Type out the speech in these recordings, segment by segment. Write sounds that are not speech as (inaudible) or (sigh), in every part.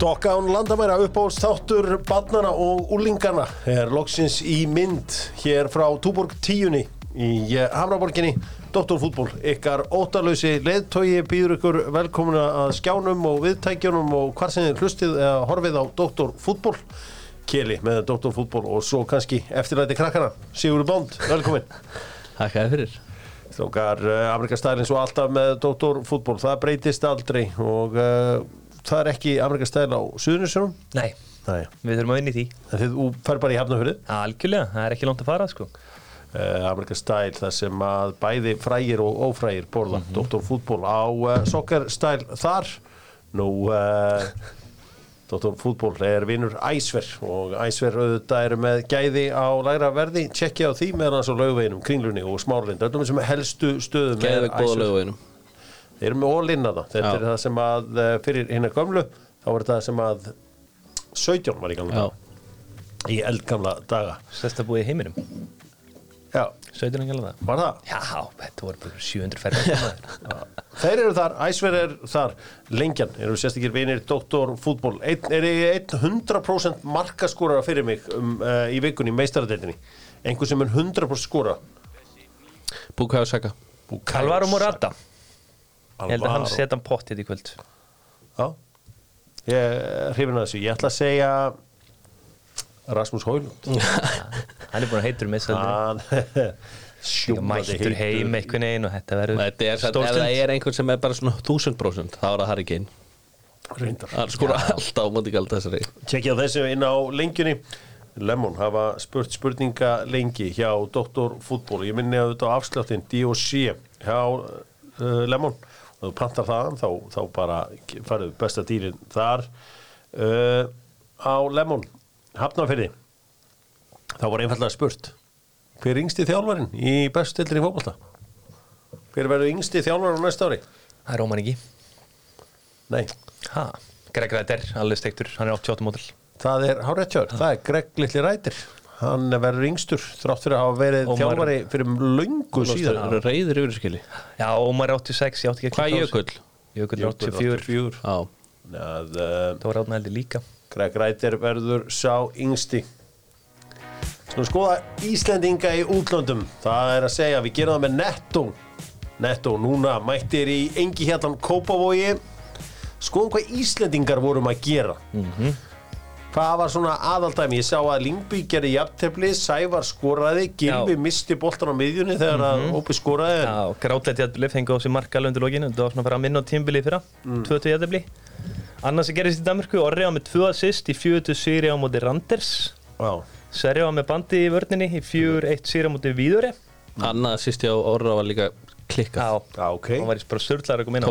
Dokka án landamæra uppáhalds þáttur barnana og úlingana er loksins í mynd hér frá Túborg 10 í eh, Hamraborginni Doktorfútból, ykkar ótalösi leðtogi býður ykkur velkomuna að skjánum og viðtækjunum og hvar sem þið hlustið eða horfið á Doktorfútból Keli með Doktorfútból og svo kannski eftirlæti krakkana. Sigurður Bond, velkomin. (laughs) Takk að fyrir. Strókar uh, Amerikastælinn svo alltaf með Doktorfútból, það breytist aldrei og uh, það er ekki Amerikastæl á Suðunisjónum Nei, Nei, við þurfum að vinna í því. Þið þú fer bara í hafnafjörðið Algjörlega, það er ekki langt að fara sko. Uh, Amerikastæl þar sem að bæði frægir og ófrægir borða mm Doktorfútból á uh, sokkarstæl þar. Nú uh, Doktorfútból er vinnur Æsver og Æsver auðvitað eru með gæði á lægra verði. Tjekkja á því meðan hans á laugaveginum, kringlunni og smárlind öllum sem helstu stöðum er lögveginum Þeir eru með ólinna það. Þetta Já. er það sem að eh, fyrir hérna gömlu, þá var þetta sem að 17 var í gamla daga. Í eldgamla daga. Stærsta búið í heiminum, Já, 17 gæla það var það? Já, þetta voru bara 700 ferðar (laughs) Þeir eru þar, Æsver er þar, lengjan, eru sérstakir vinir Dr. Fútból. Einn, er ég 100% markaskórar fyrir mig um, uh, í vikunni, meistaradeildinni. Einhver sem er 100% skóra. Búkaðu Saka Alvaro Morata Ég held að hann Alvaro. setja hann pott hérna í kvöld Já, ég hrifin að þessu. Ég ætla að segja Rasmus Hólund. (laughs) Hann er búin að heitur með (laughs) sjúmandi Mættur heim einhvern veginn og þetta verður Þetta er satt, ef það stórstund er einhvern sem er bara svona 1000% þá er það Harry Kane. Það er skora alltaf á móti galt þessari Tjekkja þessu inn á lengjunni Lemon hafa spurt spurninga lengi hjá Dr. Fútból ég minni að þetta á afsláttinn D&C hjá uh, Lemon og þú pantar það þá, þá bara farið besta dýrin þar. Uh, á Lemon hafnafyrði þá var einfallega spurt hver er yngsti þjálfarinn í bestu tildinni fótbolta? Hver verður yngsti þjálfarinn á næsta ári? Það er Róman ekki nei. Ha, Greg Ræder, alveg steiktur, hann er 88 mótil Það er háréttjör, það er Greg Littli Rætir Hann verður yngstur þrátt fyrir að hafa verið þjálfari fyrir löngu Það síðan. Reyður yfir skili. Já, Ómar er 86, ég átti ekki að Hvað jökull? Jökull er 84 Já að, uh, Það var átna heldur líka. Greg Rætir verður sá yngsti. Svona skoða Íslendinga í útlöndum. Það er að segja, við gerum það með Netto. Netto, núna mættir í engi hérlan Kópavogi. Skoðum hvað Íslendingar vorum að gera Hvað var svona aðaldæmi? Ég sá að Lingby gerði jafntefli, Sævar skoraði, Gilvi misti boltan á miðjunni þegar að Ópi skoraði. Já, grátlegt jættbli fengi á sig marka alveg undir lokinu Það var svona að fara að minna á tímbili fyrra. Mm. 2-2 jættbli Annars sem gerist í Danmarku Orri á með 2 assist í 4-2 sigri á móti Randers. Sverri á með bandi í vörninni í 4-1 sigri á móti Víðure Annað sýst ég á orra var líka klikka Já, ok. hann var í bara störtlar að koma inn á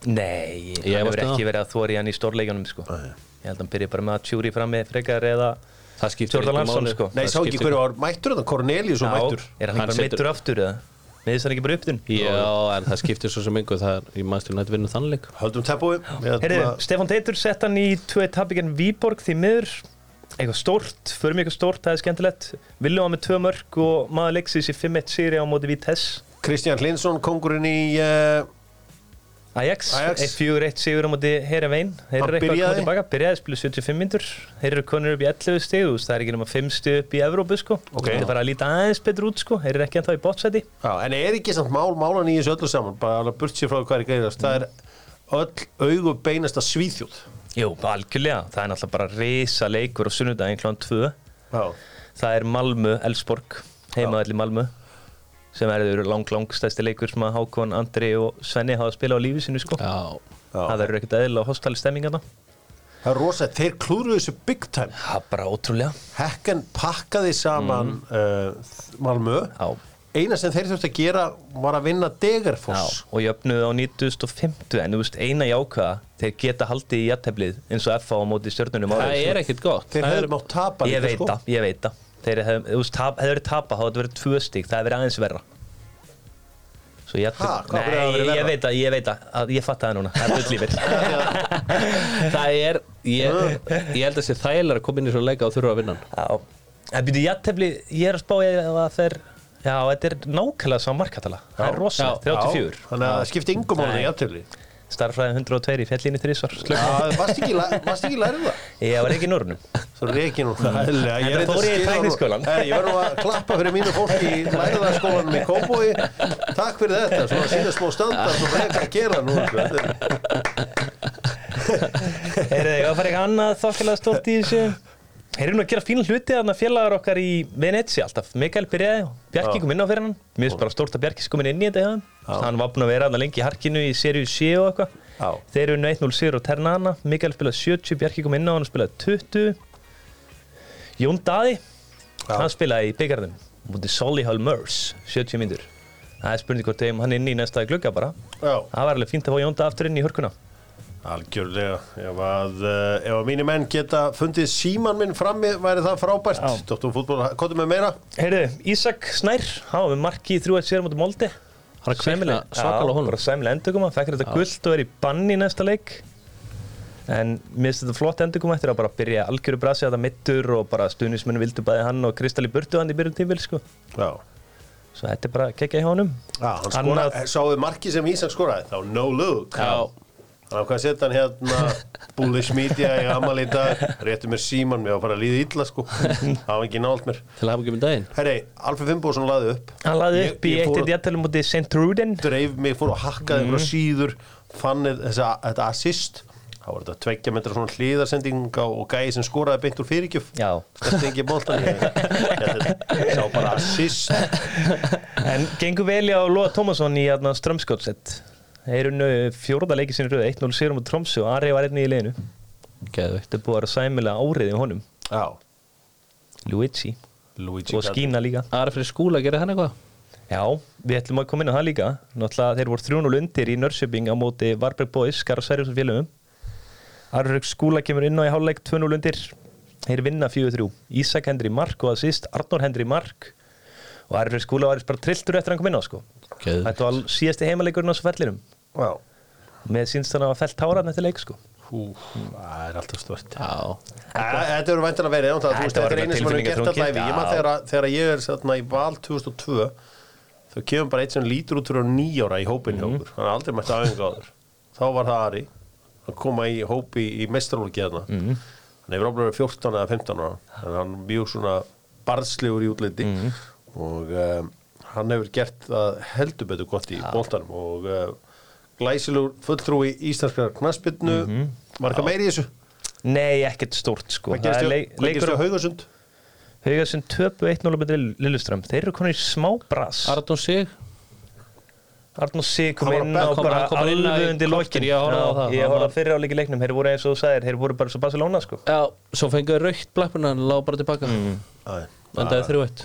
Fyrir sko. Nei, Ég hann hefur ekki verið að þóri hann í stórleikjunum sko. Ég held að hann byrja bara með að tjúri fram með frekar eða Það skiptir Jordan engu Larsson máli. sko Nei, sá ekki hverju var mættur þetta, Cornelius og mættur. er hann Hann bara meittur aftur eða? Meðist hann ekki bara upptun? Já, en það skiptir svo sem einhver Það er í maður nætt vinnu þannleik Höldum tempói. Herri, Stefán Teitur sett hann í 2-1 tapíkinn Víborg því miður eitthvað stórt, förum eitthvað stórt, það er skemmtilegt Viljum hann með tvö mörg og maður leiksins í 5-1 sýri á móti Vitesse Kristján Hlinsson, kongurinn í... Uh, Ajax, Ajax. 1-4-1 sigur á móti Herevein þeir Hann eru eitthvað að koma tilbaka, byrjaði spilu 75 myndur þeir eru konur upp í 11 stig þú veist, það er ekki nema 5 stig upp í Evrópu sko Ok. þetta er bara að líta aðeins betur út sko þeir eru ekki ennþá í bótsæti en er ekki samt mál málan í þessu öllu saman, bara alveg burt sér frá hvað er greiðast. Það er öll augu beinast að svíþjóð. Jú, algjörlega, það er náttúrulega bara risa leikur á sunnudaginn kl. 2 Já. það er Malmö, Elsborg heimaðall í Malmö sem er lang, lang stæsti leikur sem að Hákon, Andri og Svenni hafa spilað á lífi sinu sko Já Já. það verður ekkert eðlilega hostali stemming þarna Það er rosa, þeir klúruðu þessu big time. það er bara ótrúlega Hekken pakkaði saman uh, Malmö. Já. Eina sem þeir þurftu að gera var að vinna Degerfoss. Já, og jöfnuðu á 9050 en þú veist, eina jákvæða þeir geta haldið í jætteflið eins og FA á móti stjörnunum Það er ekkert gott Þeir Það hefðu er- mátt tapa ég líka, veit sko. það, ég veit það þeir hefðu verið tapa þá hefðu verið tvö stík það hefði verið aðeins verra. Svo ég, það að Nei, ég veit það, ég veit það, að ég fatt það núna. Það er bull lífið (laughs) Það er ég, ég held að sé þægilega að koma inn í svona leika og þurfa að vinna hann. En byrju jættefli, ég er að spá ég að þeir Já, þetta er nákvæmlega saman markatala. Það er rosalegt, Já, 34 Þannig að það skipti yngum málið í Nei. afturli. Starffræði 102 í fjallinni þrísvar varst ekki, ekki lærið það? ég var ekki í Norrnum En er það fór ég í að skila tækniskólann. nú- Herri, Ég verður nú að klappa fyrir mínu fólki í læriðarskólanum í Kópói Takk fyrir þetta, svona sína smá standard og reyka að gera nú sko. Þetta er- er þið að fara eitthvað annað þokkilega stórt í þessu Þeir eru nú að gera fína hluti að félagar okkar í Venetsi alltaf. Mikael byrjaði Bjarki kom inn á fyrir hann. Mér finnst bara stórt að Bjarki kom inn í þetta hjá hann. Hann var búinn að vera lengi í harkinu í seríu 7 og eitthvað. Þeir eru 1-0 sigur og Ternana. Mikael spilaði 70, Bjarki kom inn á hann og spilaði 20. Jón Daði, Já. hann spilaði í byggarðum. Mútið Solihull Murs, 70 myndur. Það er spurning hvort þeim hann inn í næsta glugga bara. Já, Það var alveg fínt að fá Jón Daði aftur inn í hörkuna. Algjörlega Ef að, uh, ef að mínir menn geta fundið síman minn frammi væri það frábært. Dóttum fútból, kóttum með meira Heyrðu, Ísak Snær, hann var með marki í 3-1 sér mútið Molde. Hann er að kveikna svakalega honum. Bara sæmilega endugum, hann fekk þetta gullt og er í bann í næsta leik. En mér finnst þetta flott endugum eftir að bara byrja algjöru brasi að það mittur og bara stuðnismennu vildu bæði hann og Kristall í burtu hann í byrjun tímil, sko. Já, Svo þetta er bara að kekja í honum. Já hann skoraði, sáðu marki sem Ísak skoraði þá no look Já. Þannig að hvað setja hann hérna? Bullish Media í amal í dag. Rétti mér síman, mér var bara að líða illa sko. Það var ekki nált mér. Til að hafa ekki með daginn. Herri, Alfred Fimboðsson laði upp. Hann laði upp í eitt eitt jættalum mútið St. Truden. dreif mig, fór og hakkaði Mhm. einhverja síður fann þessa, þetta assist. Þá var þetta tveggja metra svona hliðarsending á, og gæði sem skoraði beint úr ekki boltan ég, ég sá bara assist. En gengur vel á Lóa Tómasson í hérna, Strömskótsett. Þeir eru fjóruða leikið sinni rauð, 1-0 sérum á Tromsu og Ari var einnig í liðinu. Geðveikt Þetta er búið að vera sæmilega áriðið honum. Já, Luigi. Luigi Og Skína líka. Ari fyrir skúla, gerir hann eitthvað? Já, við ætlum að koma inn á það líka. Náttúrulega þeir voru 3-0 undir í Nörsjöping á móti Varberg Boys, Skar og Sverjus og félögum. Arfröks skúla kemur inn á í háluleik 2-0 undir. Þeir vinna 4-3. Ísak Hendri Mark og assist, Arnór Hendri Mark. Og Arfröks skúla var bara trilltur eftir að hann kom inn á sko. Þetta var síðasti heimaleikurinn á svo fellinum. Já, Með sínst hann að felt táran eftir leik sko. hú, það er alltaf stort Já, Þetta verður væntan að vera Þetta þetta var er einu sem hann er gert alltaf maður Já. þegar, að- þegar ég er þarna í val 2002 þá kemur bara eitt sem lítur út fyrir nýjára í hópin hjá Mhm. okkur hann er aldrei mætt aðeins áður þá var það Ari að koma í hópi í mestralóki þarna Mhm. hann hefur verið 14 eða 15 ára en hann er mjög svona barðslegur í útliti Mhm. og um, hann hefur gert það heldur betur gott í boltanum og glæsilegur fulltrúi íslenskar knaspirnu Mhm. marga meiri í þessu Nei, ekkert stórt sko. Hvað gerist Það er hjá á Haugasund? Haugasund töpu 1-0 með Lilleström. Þeir eru konur í smá bras. Arnón Sig Arnór Sig kom var inn á bara hann kom inn á í alveg undir lokin ég horfði á það. Ég Hann horfði var- á fyrir áleiki leiknum, þeir voru eins og þú sagðir þeir voru bara svo Barcelona sko Já, svo fengið raukt blackburn hann lág bara tilbaka mm. Æ, Endaði þrjú eitt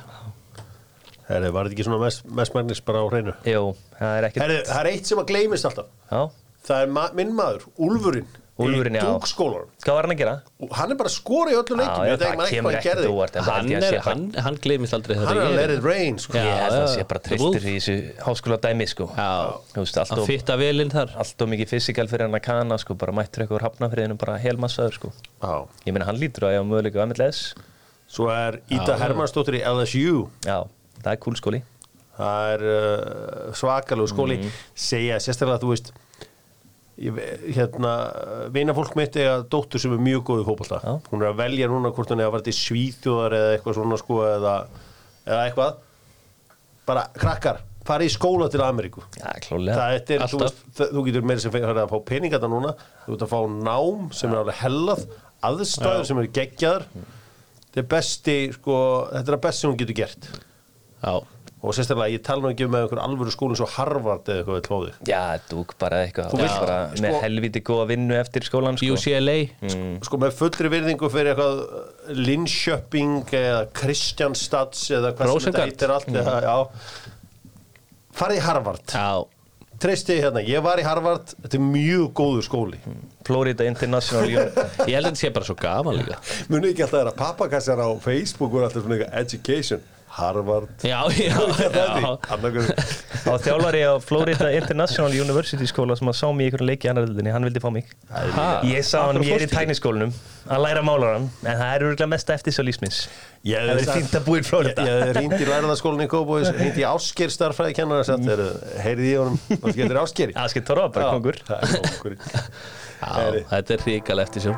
Herri, var þetta ekki svona mest, mest magnis bara á hreinu? Jú, það er ekkert Herri, það er eitt sem að gleymist alltaf Já, Það er ma minn maður, Úlfurinn Úlfurinn, í já. dúkskólanum hvað var hann að gera? og hann er bara skora í öllum Já, leikjum já, það kemur ekkert það Hann, er, hann, hann gleymist aldrei Hann þetta er að let it rain sko. Já. Að það sé bara Wolf. í þessu háskóla dæmi sko Já, Þú veist, allt hann of, fitta velinn þar allt of mikið fysikal fyrir hann að kana sko bara mættur sko Já. Ég meina hann lítur að ég á möguleika á MLS Svo er Íta Já. Hermannsdóttir í LSU Já, það er cool skóli. Það er uh, svakalegu skóli. Mhm. Segja sérstaklega að þú veist hérna, vina fólk mitt eða dóttur sem er mjög góð í fótbolta. Já. hún er að velja núna hvort hún er að fara til Svíþjóðar eða eitthvað svona sko eða, eða eitthvað. Bara krakkar, fara í skóla til Ameríku. Klálega það er, þú, veist, þú getur meira sem fyrir að fá peninga þetta núna. Þú getur að fá nám sem er alveg hellað aðstæður sem eru geggjaðar. Þetta er besti sko, þetta er að best sem hún getur gert og sérstaklega ég tala nú ekki um með einhver alvöru skólinn svo Harvard eða eitthvað við hlóði Já, dúk bara eitthvað. Þú Þú vilt- bara sko- með helviti góða vinnu eftir skólan sko. UCLA sko með fullri virðingu fyrir eitthvað Linköping eða Kristjanstads eða hvað sem þetta heitir allt eða, já. farið í Harvard. Já, treysti hérna, ég var í Harvard. Þetta er mjög góður skóli. Florida International (laughs) ég held að þetta sé bara svo gaman líka. Muni ekki alltaf þeirra pappakassar á Facebook og alltaf svona eitthvað education Harvard. Já, já, (laughs) já. Þjálfari á Florida International University skóla sem að sá mig í einhverjum leik í annar hildinni, hann vildi fá mig. Ha? Ég sá hann, ég er í tækniskólanum. Að læra málaran, en það er örgulega mest eftir svo lísmins. Ég Það er fínt að búa í Florida. Ég hef reyndi í lærðaskólinni í Kópóis, reyndi í Ásker starfræði sagt, heyrði í honum, og getur Áskeri. Askir Torfa, bara kongur. (laughs) Þetta er ríkal eftir sjá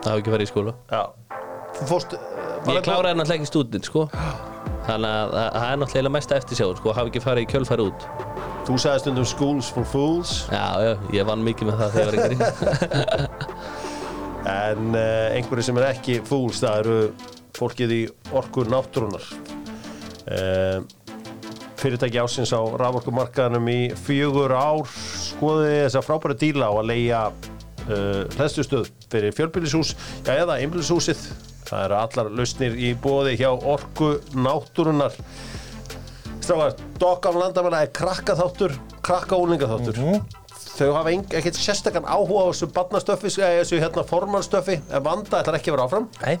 Það hafa ekki farið í skóla. Bara Ég kláraði náttúrulega ekki stúdin, sko Þannig að það er náttúrulega mest eftir sjá sko, hafa ekki farið í kjölfæri út. Þú sagði stundum schools for fools, Já, já, ég vann mikið með það þegar ég var yngri. (laughs) En uh, einhverju sem er ekki fools, það eru fólkið í orku náttúrunar. Uh, fyrirtæki ásins á raforkumarkaðanum í fjögur ár skoði þessa frábæra díla á að leia hlæðstustöð fyrir fjölbýlishús já, eða einbýlishúsið. Það eru allar lausnir í bóði hjá orku náttúrunar Strákar, Dog af landamæla er krakka þáttur krakka úlinga þáttur þau hafa ekkert sérstakann áhuga á þessu barnastöfi, eða þessu hérna formanstöfi en vanda ætlar ekki að vera áfram. Nei,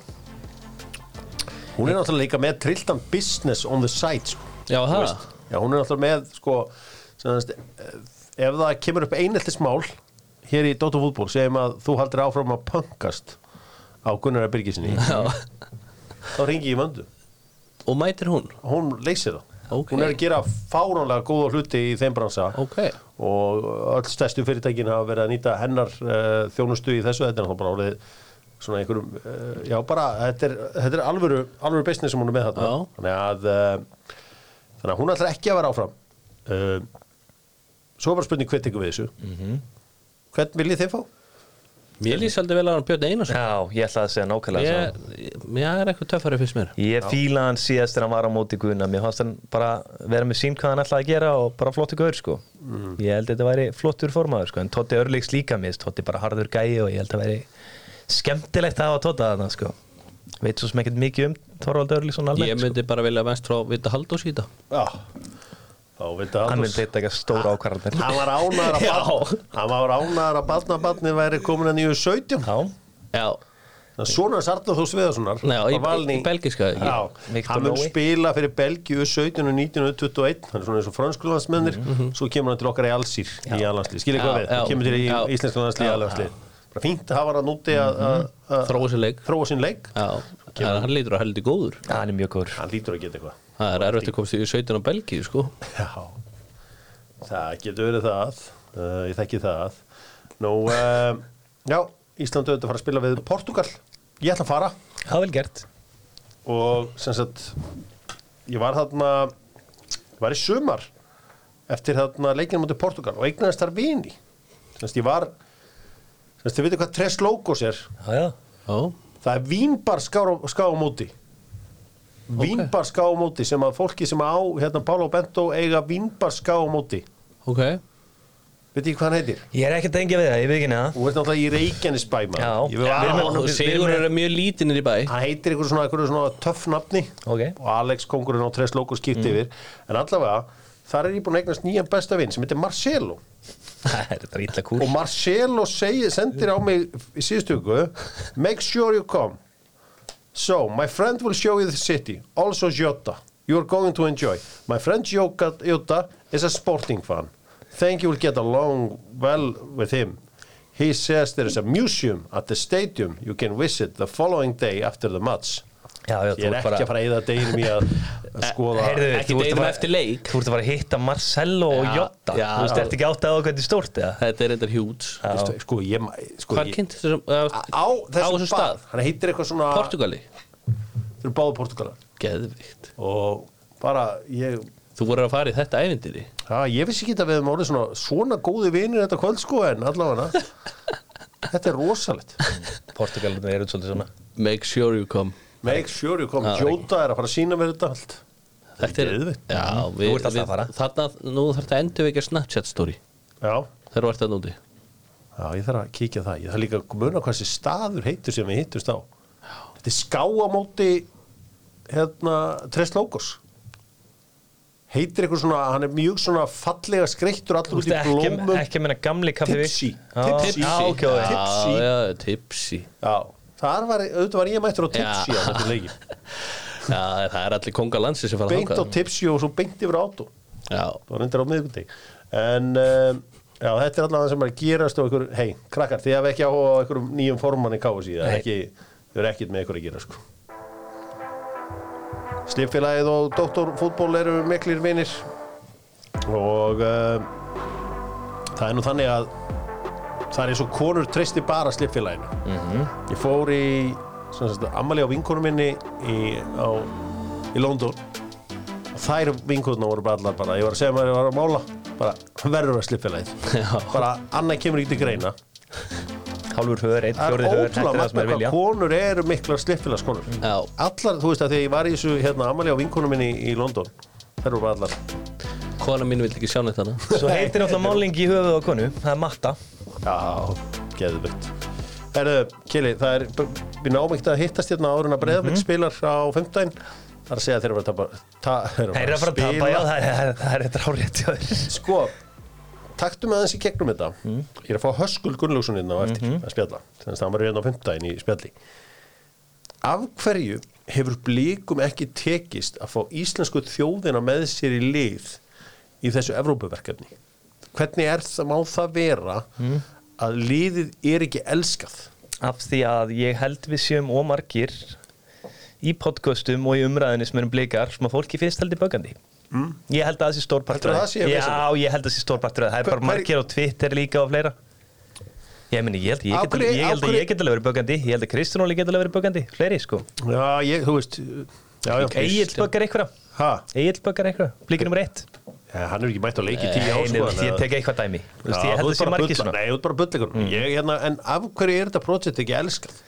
hún er náttúrulega líka með trilltan business on the side sko. Já, það? Já, hún er náttúrulega með sko, sem sagt, eh, ef það kemur upp eineltismál hér í Dóttu fútból segjum að þú haldir áfram að punkast á Gunnar Birgisinni þá ringi ég vöndu. Og mætir hún? Hún leysir það. Ok. hún er að gera fáránlega góða hluti í þeim bransa. Ok. Og öll stærstu fyrirtækin hafa verið að nýta hennar uh, þjónustu í þessu. Þetta er náttúrulega bara orðið svona einhverjum uh, já bara, þetta er, þetta er alvöru alvöru business sem hún er með Já. þannig að uh, þannig að hún ætlar ekki að vera áfram. Svo er bara spurning hver tekur við þessu. Mhm. Hvern viljið þið fá? Mér lýs aldrei vel að hann Björn Einarsson. Já, ég ætlaði að segja nákvæmlega Ég, það. ég, ég er eitthvað töffari fyrst mér. Ég fíla hann síðast þegar hann var á móti Guðna. Mér fannst hann bara vera með sín hvað hann ætlaði að gera og bara flottu gaur sko. Ég held að þetta væri flottur formaður sko En Totti Örlíks líka mist, Totti bara harður gæi og ég held að væri skemmtilegt að hafa Totta þarna sko. Veit svo sem ekkert mikið um Þorvald Örlíksson almennt Ég myndi bara vilja mest frá Vita Haldós í þetta Hann myndi eitthvað stóra ákvarðanir. Hann var ánæður að (laughs) barn hann var ánæður að barnabarni væri komin að nýju 17 Já, Já, Svona Sarnar Þó Sviðarssonar Já, í- í ekki? Victor hann mun spila fyrir Belgíu 17 og 19 og 21 hann er svona eins og franskulandsmennir svo kemur hann til okkar í Allsýr í alhanslið skilir Mhm. Hvað við, hann kemur til í landslið í Já, alhanslið bara fínt að hafa hann úti að að- að þróa sér leik. þróa sinn leik. Já, það hann lítur að heldur góður. Hann er mjög góður. Hann lítur að geta eitthvað Það er erfitt að komast í 17 á Belgíu, sko. Já, það getur verið það. Uh, ég þekki það. Nú, uh, já, Ísland auðvitað að fara að spila við Portugal ég ætla að fara. Það er vel gert. Og sem sagt ég var þarna ég var í sumar eftir þarna leikinu mútið Portugal og eignaðist þar vini. Sem sagt ég var sem sagt þið veitir hvað Tres Logos er? Já, já. Já, það er vínbar ská, ská á móti vínbar ská á móti sem að fólki sem á hérna Pála og Bento eiga vínbar ská á móti. Ok. Veit ekki hvað hann heitir? Ég er ekkert að engja við það, ég veit ekki neða og ert náttúrulega í Reykjanesbæ maður. Ég að- Sigur er mjög lítinir í bæ. Hann heitir einhver svona, einhver svona töff nafni. Ok. og Alex kongurinn á Tres Logos skipti yfir. En allavega þar er ég búin að eignast nýjan besta vinn sem heitir Marcelo. (laughs) Er þetta og Marcelo segi, sendir á mig í síðustu hugu make sure you come so my friend will show you the city also Jota you are going to enjoy. My friend Jota is a sporting fan. Think you will get along well with him. He says there is a museum at the stadium. You can visit the following day after the match Já, já, ég er ekki að fara að eyða deginum í að, að (laughs) skoða Heyrðu, Ekki ert deginum eftir leik. Þú ert að fara að hitta Marcelo og Já, Jota. já. Þú veist, ertu ekki átt að á hvað þetta er stórt eða? Þetta er reyndar hjúts sko, ég, sko, Hvað ég, kynnt þessum á, á þessum þessum stað? hann heitir eitthvað svona Portugali þeir eru báðu Portugalar Geðvikt og bara ég Þú voru að fara í þetta ævindiri Já, ég vissi ekki að við hefum orðið svona, svona góði vinir þetta kvöld sko en allavega. (laughs) Þetta er rosalegt. Portugalum eru svolítið svona. Make sure you come Make sure you come, Já, Jóta er að fara að sína mér þetta allt. Þetta er. Já, fara. þarna, Nú þarf þetta endur ekki að Snapchat story. Já, Þegar þú ert að núti já, ég þarf að kíkja það. Ég þarf líka að muna hvað þessi staður heitur sem við hittust á. Þetta er ská á móti hérna, Tres Logos heitir eitthvað svona, hann er mjög svona fallega skreittur allur út í blómum. ekki að menna gamli kaffi Tipsy. Já, Tipsy. Já, ok, ok. Tipsy. Já, já, Já, þar var, auðvitað var ég mættur á tipsi á þetta leiki Já, það er allir konga landsi sem fara beint á tipsi og svo beint yfir átó Já, það var endur á miðgundi en um, já, þetta er allavega sem er að gerast og ykkur, hei, krakkar, þið hafa ekki á einhverjum nýjum formann í KSI það er ekki, þið er ekkit með ykkur að gera sko. Slipfélagið og doktorfútból eru miklir vinir. Og um, það er nú þannig að það er eins og konur treysti bara slipfélaginu ég fór í ammali á vinkonum minni í, á, í London. Og þær vinkonuna voru bara allar bara, ég var að segja maður ég var að mála bara verður að slipfélagið Já. bara annað kemur ekki til greina. Hálfur höður, einn fjórið höður, þetta ótrúlega er það er hvað vilja. konur eru miklar slipfélagskonur já, allar, þú veist að þegar ég var í þessu hérna, ammali á vinkonum minni í London þær voru bara allar. Kona mín vildi ekki sjá neitt hana Svo heitir náttúrulega málingi í höfuð á konu Það er matta Já, geðvitt Herðu, Kili, það er við náum ekkert að hittast hérna áður en að Mhm. spilar á 15 Það er að segja að þeir eru að tapa ta, þeir Það er að fara að tapa, já, það er- það það hjá þér Sko, taktu með aðeins í gegnum þetta. Mhm. Ég er að fá Höskul Gunnlaugsson hérna á eftir að spjalla. Þannig að hann var hérna á 15 í spjalli. Af hverju hefur blíkum ekki tekist að fá íslensku þjóðina með sér í lið í þessu Evrópuverkefni? Hvernig er það, má það vera Mhm. að liðið er ekki elskað? Af því að ég held við séum ómargir í podcastum og í umræðinni sem erum blikar sem að fólki finnst heldur bögandi mm. Ég held að það sé stórpartur? Já, ég held að það sé stórpartur. Það er bara margir á Twitter líka og fleira Ég meni, ég held, að ég get alveg verið bögandi Ég held að Kristján Óli get alveg verið bögandi Fleiri, sko Já, ég, þú veist Egil böggar eitthvað? Egil böggar eitthvað Blikir nummer eitt Já, hann er ekki mætt á leiki tíu Nei, sko, ég tek eitthvað dæmi. Já, Ég held að ert sé bara margir bulla- svona Nei, bara mm. hérna, En af hverju er þetta projekt ekki elskað?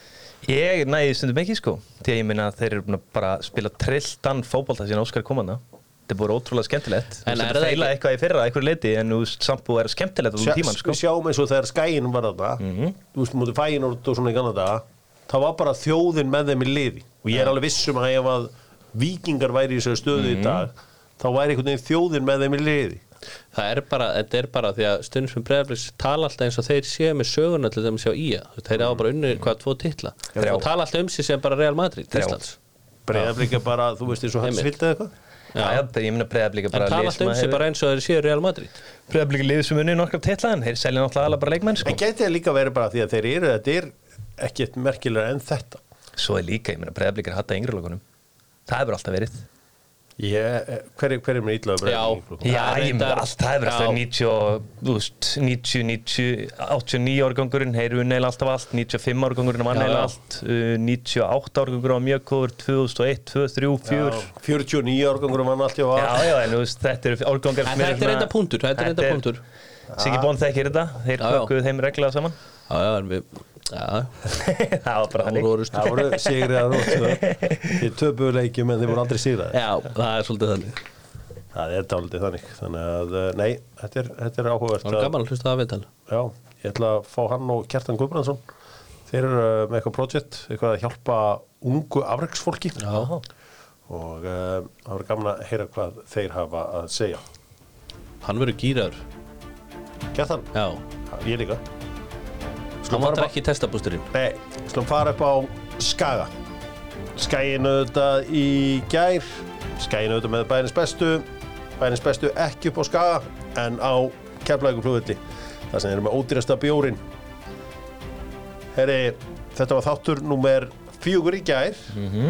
Ég næði stundum ekki sko Því að ég minna að þeir eru búin að bara spila trilltan fótbolta síðan Óskar komanda Þetta er búin ótrúlega skemmtilegt. En er það það feila ekki- eitthvað í fyrra, eitthvað leiti En þú veist, samt búið að vera skemmtilegt á tíman sko. Við sjáum eins og þegar skæin var þarna. Þú veist, mútið fæin og svona í ganna daga Það var bara þjóðin með þeim í liði. Og ég er alveg vissum að ef að Víkingar væri í þessu stöðu í dag Þá væri einhvern veginn þjóðin með þeim í liði. Það er bara, þetta er bara því að stundum sem breyðarblis tala alltaf eins og þeir séu með söguna til þeim að sjá í að þeir hafa bara unnið hvað tvo titla. Þrjá. og tala alltaf um sig sem bara Real Madrid. Íslands. Breiðaflik er bara, þú veist, eins og hans vildi eitthvað? Já, já, ég minna breyðablíka en bara tala alltaf um sig bara eins og þeir séu Real Madrid. Breyðablíka liður sem unni nokkar titla En þeir selja náttúrulega alveg bara leikmenn sko. En gæti það líka verið bara því að þeir eru Þetta er ekkert merkilega en þetta? Svo er líka, ég minna breyðablíka er hatta yngri lokunum. Það hefur alltaf verið hver, hver er ítlaðu Já. Breiðaflik? Já, er ég meina reyndar- allt, það hefur alltaf Já. 90, og, þú veist, 90, 90, 89 árgangurinn, þeir eru neila alltaf allt, 95 árgangurinn var já. allt, uh, 98 árgangurinn var mjög góður, 2001, 2003, 2004. 49 árgangur var alltaf á Já, já, en þetta eru árgangar En þetta er enda punktur, þetta er enda punktur Siggi Bónd þekkir þetta, þeir kökuðu þeim reglaða saman. Já, já, en við (laughs) það var bara þannig. Það voru sigrið að rótt Þið töpuðu leikjum en þið voru aldrei sigrað Já, það er svolítið þannig. Það er dálítið þannig. Þannig að, eh, nei, þetta er, þetta er áhugavert Það var gaman að hlusta það að viðtal Já, ég ætla að fá hann og Kjartan Guðbrandsson. Þeir eru eh, með eitthvað projekt Eitthvað að hjálpa ungu afreiksfólki Já, Og uh, það voru gaman að heyra hvað þeir hafa að segja. Hann verður gýraður Kjartan, Já, ég líka hann vantar ekki testabústurinn. Nei, slum fara upp á Skaga. Skæin auðvitað í gær. Skæin auðvitað með bæðins bestu. Bæðins bestu ekki upp á Skaga En á keflæguflugulli Það sem eru með ódýrasta bjórin Herri, þetta var þáttur númer fjögur í gær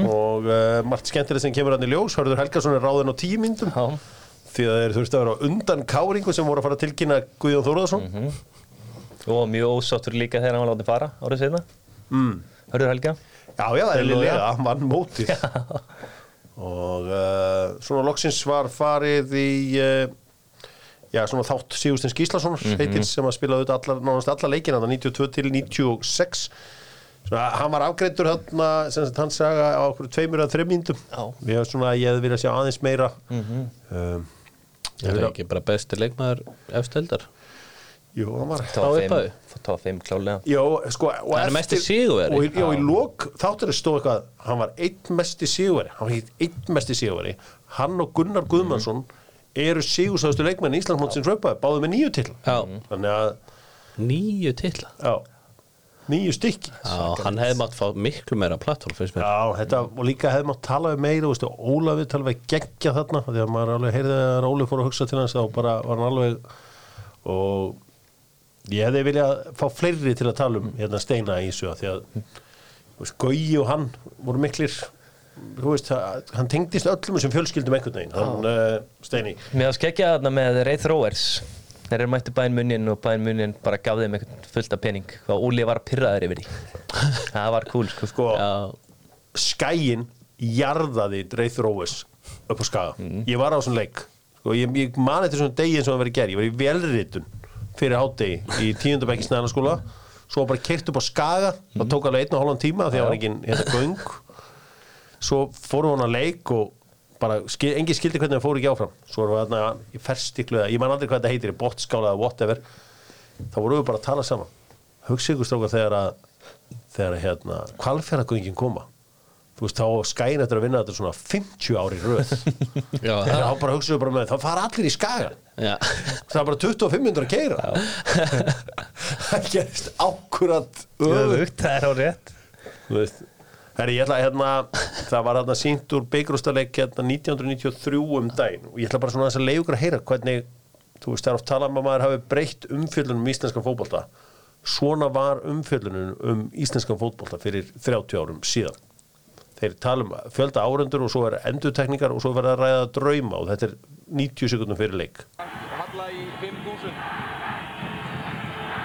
Og uh, margt skemmtilegt sem kemur hann í ljós. Hörður Helgason er ráðin á tíu myndum Já, Því að þeir þurftu að vera undan káringu sem voru að fara að tilkynna Guðjón Þóruðarsson og mjög ósáttur líka þegar hann var látið fara árið setna. mm. Hörður Helga? Já, já, eðlilega, vann mótið. Og uh, svona loksins var farið í uh, já, svona þátt Sigursteins Gíslasonar heitir sem að spila auðvitað allar, nánast alla leikina þannig 92 til 96 svona, hann var afgreittur þarna sem sagt hann saga á okkur tveimur að Já. við hefum svona, ég hefði viljað sjá aðeins meira. Um, ég Það er ekki bara besti leikmaður efsteldar jú, hann var upphafi? það var fimm klálega. Jó, sko, og Hann er mesti sigurvegari. og, í- já, í lok þáttur stóð eitthvað hann var einn mesti sigurveri hann var hitt einn mesti sigurveri. Hann og Gunnar Guðmansson eru sigursæðustu leikmenn í Íslandsmótsins raupaði báðu með nýju til Já, þannig að, nýju titla? Já. Nýju stykki. Já, hann hefði mátt fá miklu meira plattform finnst mér. Já, þetta, og líka hefði mátt tala um meira, þú veist, Ólafið tala við geggja þarna, því að maður alveg heyrði að Óli fór að hugsa til hans, þá bara var hann alveg og ég hefði viljað fá fleiri til að tala um hérna steina í af því að veist, Gauji og hann voru miklir. Veist, hann tengdist öllum þessum fjölskyldum einhvern veginn, hann uh, steini. Mér að skekja þarna með Ray Throwers. Þeir eru mættu bæinn munnin og bæinn munnin bara gaf þeim eitthvað fullt af pening. Og Óli var pyrraður yfir því. (laughs) Það var cool sko, sko, skæin jarðaði Dreith Róes upp á skaga. Ég var á þessum leik. Sko, ég, ég mani þetta svona degi eins og það verið gerð ég var í velritun fyrir hátdegi í tíundabæki snæðanaskóla svo bara kert upp á skaga. Það tók alveg einn og hálfan tíma því að það var engin hérna göng. Svo fórum við hann að leik og bara, skil, engin skildi hvernig það fór ekki áfram. Svo erum við þarna í ferstiklu ég man aldrei hvað þetta heitir, í bottskála eða whatever. Þá vorum við bara að tala saman. Hugsa ykkur strókar þegar að þegar að hérna, kvalfjörðagöngin koma þú veist, þá á skæin eftir að vinna þetta svona 50 ári röð. (laughs) Það, þá bara hugsaðu bara með, þá fara allir í skaga. Já. það er bara 25 minnur að keira (laughs) það gerist ákurat Öfugt, það er á rétt. Þú veist, herri, ég ætla að hérna, það var hérna sínt úr beigrústaleik hérna 1993 um daginn. Og ég ætla bara svona að leiða ykkur að heyra hvernig, þú veist, það er oft talað um að maður hafi breytt umfjöllunum um íslenskan fótbolta. Svona var umfjöllunum um íslenskan fótbolta fyrir 30 árum síðan þeir tala um fjölda árendur og svo er endurtekningar og svo verða að ræða drauma og þetta er 90 sekundum fyrir leik. Halla í 5.000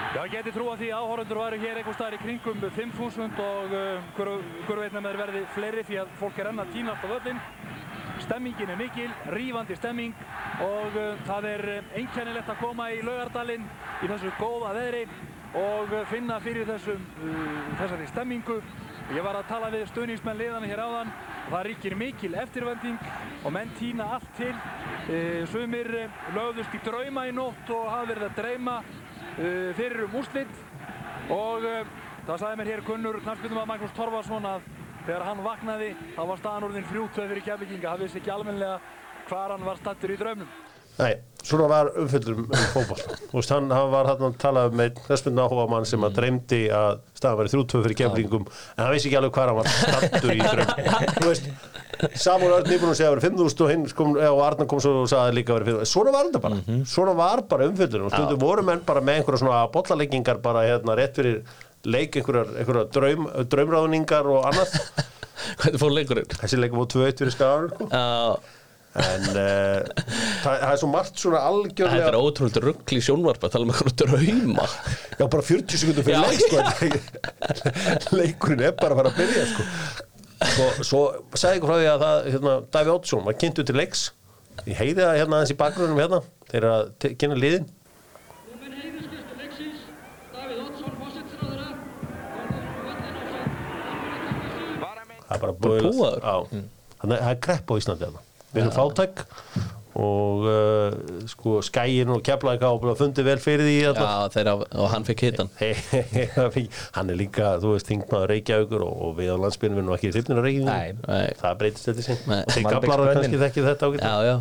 Já, ég geti því að áhorundur væri hér einhver staðar í kringum 5.000 og uh, hver, hver veit með verði fleiri því að fólk er enn að tínast á völlin Stemmingin er mikil, rífandi stemming og uh, það er uh, einkennilegt að koma í laugardalinn í þessu góða veðri og uh, finna fyrir þessum, uh, þessari stemmingu Ég var að tala við stuðningsmenn liðana hér áðan og það ríkir mikil eftirvending og menn týna allt til. E, sumir eh, lögðust í drauma í nótt og hafa verið að dreyma e, fyrir um úrslit og e, það sagði mér hér kunnur knarspilnum að Magnús Torfarsson að þegar hann vaknaði þá var staðan orðin frjútöð fyrir keflinginga. Það vissi ekki almenlega hvar hann var stattur í draumnum. Nei, svona var umfyllur um fótball Þú veist, hann, hann var hann að tala með þessmynd áhuga mann sem að dreymdi að staðan væri þrjútvöð fyrir kemlingum en hann vissi ekki alveg hvað hann var stattur í draum Þú veist, Samuel Örn að segja vera 5.000 og hinn kom, og Arnar kom svo og sagði líka vera 5.000 Svona var þetta bara, svona var bara umfyllur og stundum voru menn bara með einhverja svona bollaleggingar bara hérna rétt fyrir leik einhverjar, einhverjar draum, draumráðningar og annað. (laughs) Hvernig fór leikurinn? Þessi leikum var 2-1 fyrir skagar sko. En uh, það, það er svo margt svona algjörlega þetta er ótrúlega ruggl í sjónvarp að tala um eitthvað drauma. Já, bara 40 sekundum fyrir leik sko. (laughs) Leikurinn er bara að fara að byrja sko. Svo, svo sagði ykkur frá því að það, hérna, Daví Ótsson var kynntu til leiks. Ég heiði það hérna aðeins í bakgrunum hérna. Þeir eru að kynna liðin. Það er bara búið? Já, þannig að það er krepp á Íslandi hérna. Við erum fátæk og uh, sko skæin og keflaðika og fundið vel fyrir því hérna. Já, þeirra, og hann fekk hitan (laughs) hann er líka, þú veist, þingmaður Reykjavíkur og, og við á landsbyrjum erum nú ekki hrifnir að. Nei. það breytist þetta sín þeir gablarar kannski þekkið þetta já,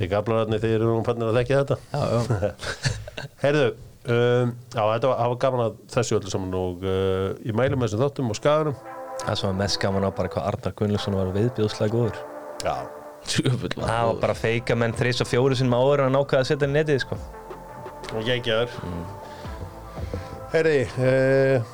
þeir gablararnir þeir eru nú fannir að þekkja þetta. (laughs) Heyrðu, um, já þetta var, gaman að þessu öllu saman og uh, ég mælu með þessum þáttum og skaganum. Það sem var mest gaman á bara hvað Arnar Gunnlaugsson var viðbjóðslega góður Það var bara feika menn þreys og fjóru sinni áður hann ákvaði að setja í netið sko. og ég ekki aður heyrði uh,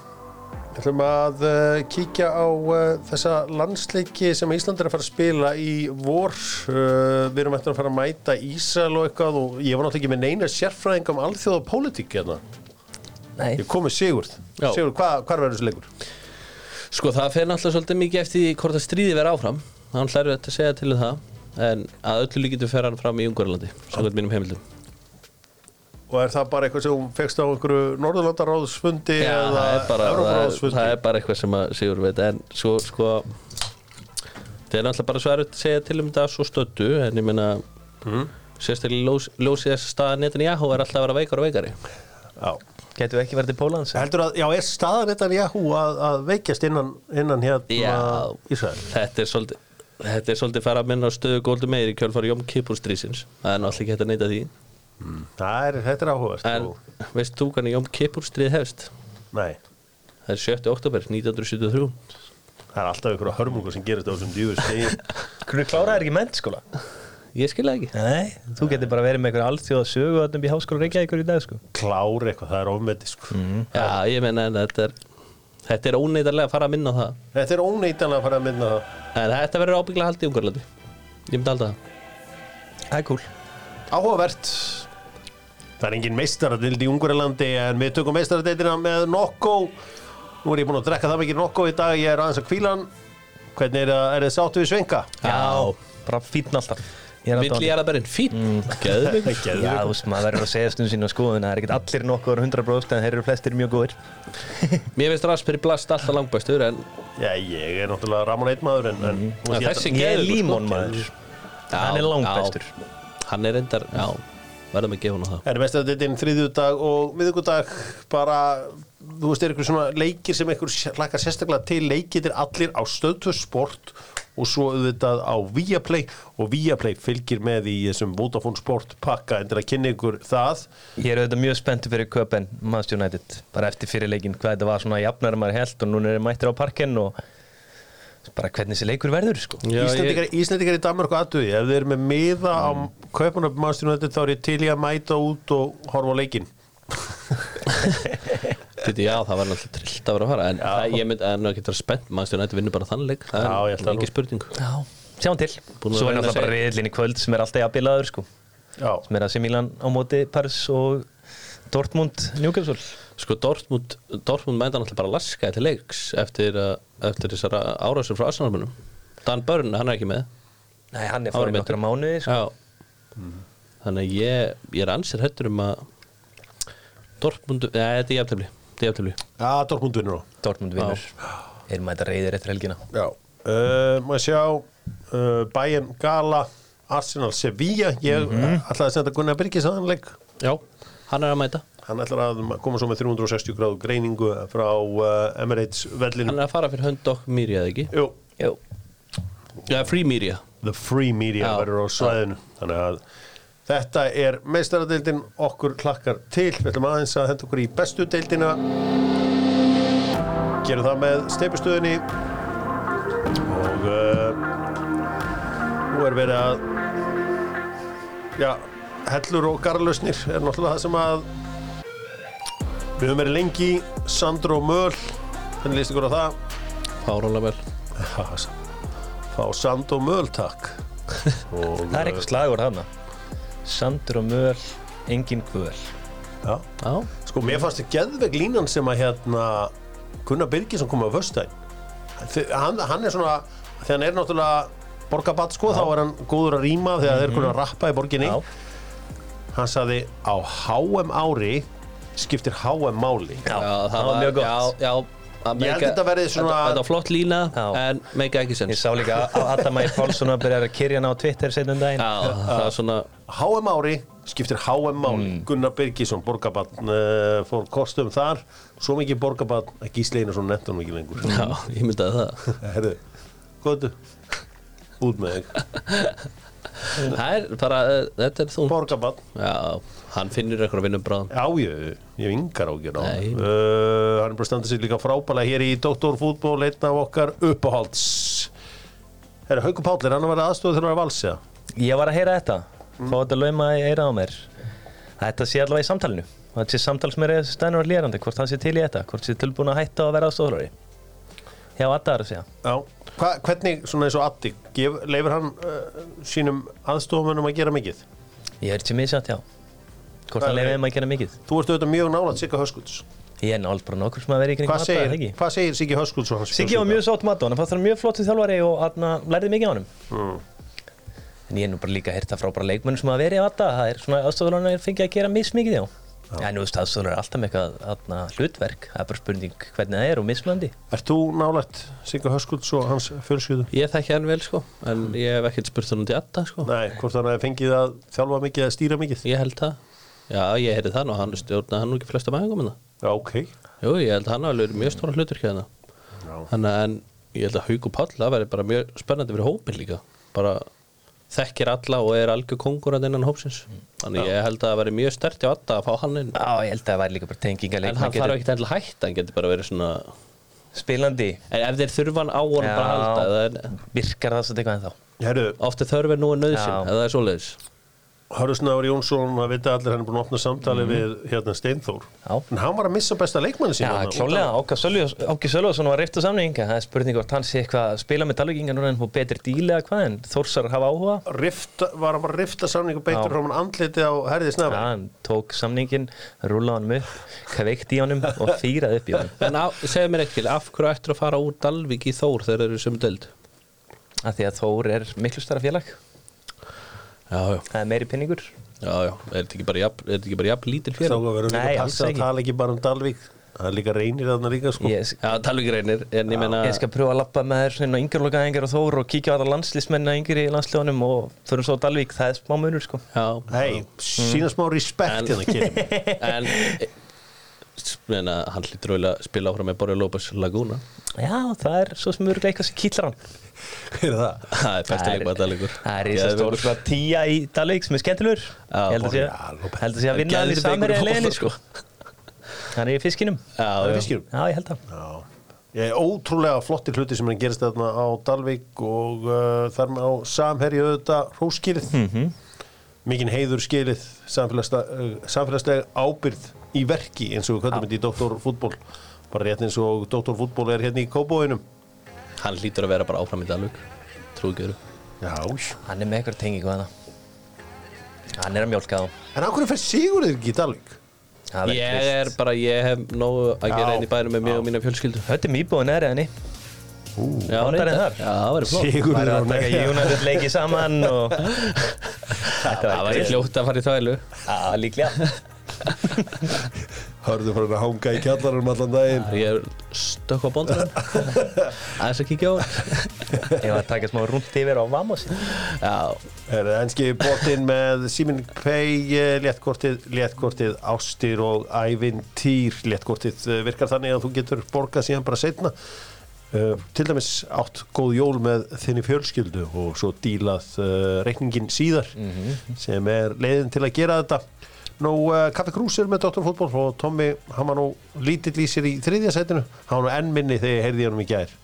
ætlum að uh, kíkja á uh, þessa landsleiki sem Ísland er að fara að spila í vor. Uh, við erum eftir að fara að mæta Ísrael og eitthvað og ég var náttúrulega ekki með neina sérfræðing um alþjóða pólitík hérna. Nei. Ég kom með Sigurð. Já. Sigurð, hva, hvar verður þessi leikur? Sko það fer náttúrulega svolítið mikið eftir hvort að stríði verið áfram Hann hlæru þetta að segja til um það En að öllu líkitum fer hann fram í Ungverlandi Samkvæmt mínum heimildum og er það bara eitthvað sem þú fegst á einhverju Norðurlandaráðsfundi Já, eða það er, bara, það, er, er bara eitthvað sem að Sigur veit En svo sko Það er náttúrulega bara svo erfitt að segja til um þetta svo stöddu En ég meina Mhm. Sérstaklega ljós, ljósið þess staða netin Yahoo er alltaf að vera veikar og veikari Já. Getum við ekki verið til Pólans? heldur að, já, er staðan þetta Yahoo að, að veikjast innan, innan hérna Já. Ísrael? Þetta er svolítið Þetta er svolítið fara að minna á stöðu góldum meir í kjölfari Jóm Kippur strísins Það er náttúrulega ekki hægt að neyta því Það er, þetta er áhugast En veist þú hvernig Jóm Kippur stríð hefst? Nei, það er 7. oktober 1973 Það er alltaf ykkur hörmungur sem gerist á þessum djúfur stegi Hvernig kláraði ekki mennskóla? Ég skil það ekki Nei, þú getur bara verið með einhver allþjóða sögu öllum í háskóla Reykjavíkur í dag sko. Klári eitthvað, það er ofmeti sko. Já, ég meina en þetta er Þetta er óneitarlega að fara að minna það. Þetta er óneitanlega að fara að minna það. En þetta verður ábygglega haldið í Ungarlandi. Ég myndi halda það. Það er cool. Áhugavert. Það er engin meistaradild í Ungurlandi en við tökum meistaradildina með Nokko. Nú er ég búinn að drekka það mikið Nokko í dag ég er aðeins að kvíla hann. Hvernig er, það- er þið sáttu við svenga? Já, bara fínn alltaf Ég Vill ég alltaf að berinn Fín Geðvig Já, þú veist, maður verður að segja stundum sína skoðun Það er ekkert allir nokkur 100% en þeir eru flestir mjög góðir. (laughs) Mér finnst Raspberry Blast alltaf langbæstur En Já, ég er náttúrulega Ramon Eitmaður en, en þú veist, Ja, ég- þessi Ég er límón sko. maður. Já, Hann er langbestur. Já. Hann er reyndar, já Verðum að gefa hún á það. Það er mestaradildin þriðjudag og miðugudag bara, þú veist, er ykkur svona leikir sem ykkur hlakkar sérstaklega til leikir allir á stöðtöð sport og svo auðvitað á Viaplay. Og Viaplay fylgir með í þessum Vodafone Sport pakka. En til að kynna ykkur það. Ég er auðvitað mjög spenntur fyrir köpen Manchester United. Bara eftir fyrirleikin hvað þetta var svona jafnæri maður held og núna er mættir á parkinn og bara hvernig þessi leikur verður sko. Já, ég, Íslendingar, Íslendingar í Danmark og aðduði ef þið eru með miða á kaupunum mannstjónu þá er ég til í að mæta út og horfa á leikin (laughs) (laughs) Þetta, já, það var náttúrulega trillt að vera að fara En það, ég myndi að ekki vera spennt Maður þetta vinnur bara þannig leik Það Já, ég held er að ekki spurning. Já, sjáum til. Búin að Svo er reyna að náttúrulega bara í kvöld sem er alltaf jafnbilaður sko. Já, sem er að Milan á móti Paris og Dortmund Newcastle. Sko Dortmund, Dortmund mænda náttúrulega bara laskaði til leiks Eftir, uh, eftir þessara árásur frá Arsenalmunum Dan Börn, hann er ekki með. Nei, hann er Ári fórið meiddur. nokkra mánuði sko. Já. Þannig að ég, ég er ansir hættur um að Dortmund, ja, þetta er jafntefli Þetta er jafntefli Já Dortmund vinnur á Dortmund vinnur. Er mæta reyðir eftir helgina. Já. Uh, Má ég sjá uh, Bayern Gala Arsenal Sevilla. Ég ætlaði að senda Gunnar Birgis að hann leik. Já, hann er að mæta. Hann ætlar að koma svo með 360 gráðu greiningu frá uh, Emirates vellinu Hann er að fara fyrir hönd okkur Mýri eða ekki? Jú, Jú. Já, Free Mýri The Free Media Já. verður á svæðinu. Þannig að þetta er meistaradeildin. Okkur klakkar til. Við ætlum aðeins að henda okkur í bestu deildina. Gerum það með steipustöðinni Og uh, nú er verið að Já, hellur og garlausnir er náttúrulega það sem að Við höfum verið lengi í. Sandro Möl Hvernig líst ykkur á það? Fárónlega vel. (laughs) Fá Sandro Möl takk. Og, (laughs) Það er eitthvað slagur þarna Sandur og möl, engin kvöl Já. Já, Sko, mér fannst þið geðveg línan sem að hérna Gunnar Birgisson kom á Þi- hann, hann er svona þegar hann er náttúrulega borgabatt sko, þá er hann góður að rýma þegar þeir kunna að rappa í borginni. Já, hann saði á HM ári skiptir HM máli. Já, já það var mjög gott. Já, já Ég held make- þetta verði svona- Þetta var flott lína. En meika ekki Ég sens sá líka að Adam Ægir Pálsson að byrja að kyrja hana á Twitter setjum daginn. Svona HM ári skiptir HM máli. Gunnar Birgisson, borgabann uh, fór kostum þar. Svo mikið borgabann að Gísli Einarsson nefnt hann ekki lengur. Já, ég myndi að það. (laughs) Herðu, góðu út með þig. Það er bara, uh, þetta er þú. Borgabann Já, hann finnur eitthvað að vinna bráðum Já, ég, hef yngar ágjör á Nei. uh, Hann er bara að standa sig líka frábælega hér í Doktorfútból, einn af okkar uppáhalds. Herra, Hauku Páll, er hann að vera aðstofið þegar hann er valsja? Ég var að heyra þetta. Fá þetta lauma í eira á mér. Þetta sé allavega í samtalinu. Og Þetta sé samtal sem er stænur og lérandi Hvort hann sé til í þetta Hvort sé tilbúin að hætta að vera aðstofþjálfari Já, að Já. Hva, Hvernig, svona eins og Addi, gef, leifir hann uh, sínum aðstofumönnum að gera mikið? Ég er til misjátt, já Hvort hann er- leiði þeim að gera mikið? Þú ert auðvitað mjög nálægt Sigga Höskulds. Ég er nált bara nokkur sem að vera í kring Hvað segir, hvað segir Siggi Höskulds og hans Siggi var mjög sátt mat á hann, hann fannst hann mjög flottu þjálfari og hann lærði mikið á hann Mm. En ég er nú bara líka heyrt það frá bara leikmönnum sem að vera í vata Það er svona aðstofðurinn að fengið að gera mismikið já. Já, nú veist aðstofður er alltaf með eitthvað hlutverk. Það er bara spurning hvernig það er og mismöndi Ert þú nálægt Sigga Höskulds og hans fjölskyldu? Ég þekki hann vel sko En ég hef ekkert spurt hann í atta sko. Nei, hvort hann hefði fengið að þjálfa mikið eða stýra mikið? Ég held það Já, ég heyrði það nú, hann stjórnaði hann nú ekki flesta mæðingum en það Já, ok. Jú, ég held að hann hafi verið mjög stóra hlutur hérna. Já. Þannig að en ég held að Hauk og Páll það væri bara mjög spennandi fyrir hópin líka. Bara þekkir alla og er algjör kongur að innan hópsins. Þannig ég held að það væri mjög stert hjá Adda að fá hann inn. Já, ég held að það væri líka bara tenginga en hann þarf ekkert endilega hægt hann getur bara verið svona Spilandi. En ef þeir þurfa hann á honum bara að halda eða er- Virkar það ennþá? Herru, oft er þörfið nú en nöðsinn Já. eða það er svoleiðis Hörðusnáður Jónsson, það vita allir hann er búin að opna samtali við hérna Steinþór. Já. en hann var að missa besta leikmanni sín Já, klálega, Áki Sölvason var reyft á samninga það er spurning hvort hann sé eitthvað að spila með Dalvíkinga núna en hún betri díli eða hvað en Þórsar hafa áhuga. Rifta, var hann bara að rifta samningu beittur Já. frá hann andliti á herði Já, snafi hann tók samningin, rúlaði hann upp kveikt í honum og fýraði upp í honum. En á, segðu mér ekki, af hverju ættir að fara úr Dalvík í Þór þegar þeir það er meiri pinningur já, já. er þetta ekki bara jafn, er þetta ekki bara jafn lítil þá fyrir verður Nei, líka að passa að tala ekki bara um Dalvík. Það er líka reynir þarna líka sko. Ég, já, Dalvík reynir, en ég meina ég skal pröfa að lappa með þér svona yngjörlokaðingar og Þór og kíkja á þetta landslýsmenn að yngri í landsljónum og förum svo á Dalvík, það er smá munur sko. Já, Hei, sína smá respekt En- hérna (laughs) en meina, hann auðvitað að spila áfram með Borja López Laguna. Já, það er svo sem örgulega eitthvað sem kýtlar hann. Hver er það? það er besta leikmaður Dalvíkur Það er í þessu stóru sko tíja í Dalvík sem er Ég held að sé að að vinna hann í samherja leginni sko. Hann er í fiskinum. Já, Það ég held að. Er ótrúlega flottir hluti sem að gerast þarna á Dalvík og uh, þar með á samherju auðvitað hróskilið mm Mhm. mikinn heiður skilið samfélagslega, uh, samfélagslega ábyrð í verki eins og við köttum þetta í doktorfútból bara rétt eins og doktorfútból er hérna í Kóbóinum hann hlýtur að vera bara áfram í Dalvík trú ekki öru Já, Hann er með eitthvað tengingu það Hann er að mjólka á en á hverju fer Sigurður ekki í? Það verður ég er bara, ég hef nógu að gera einn í bænum með mig og mína fjölskyldu. Höttum íbúin er reyndar. þar. já, það verður flott. Sigurður Bara á að taka nei United leiki saman og (laughs) það væri fljótt að fara í þvælu. Já, líklega Hörðu frá hann að hanga í kjallarum allan daginn ég er stökk á bóndanum (laughs) aðeins að kíkja á hann Ég var að taka smá rúnt yfir á Vamosin já, Er það enski bóttinn með Simin Pay, eh, léttkortið, léttkortið Ástir og Ævintýr. Léttkortið eh, virkar þannig að þú getur borgað síðan bara setna. Uh, til dæmis átt góð jól með þinni fjölskyldu og svo dílað uh, reikningin síðar sem er leiðin til að gera þetta. Nú, uh, Kaffi Krús er með Dr. Fútból og Tommy, hann var nú lítill í sér í þriðja setinu. Hann var nú enn minni þegar ég heyrði í honum í gær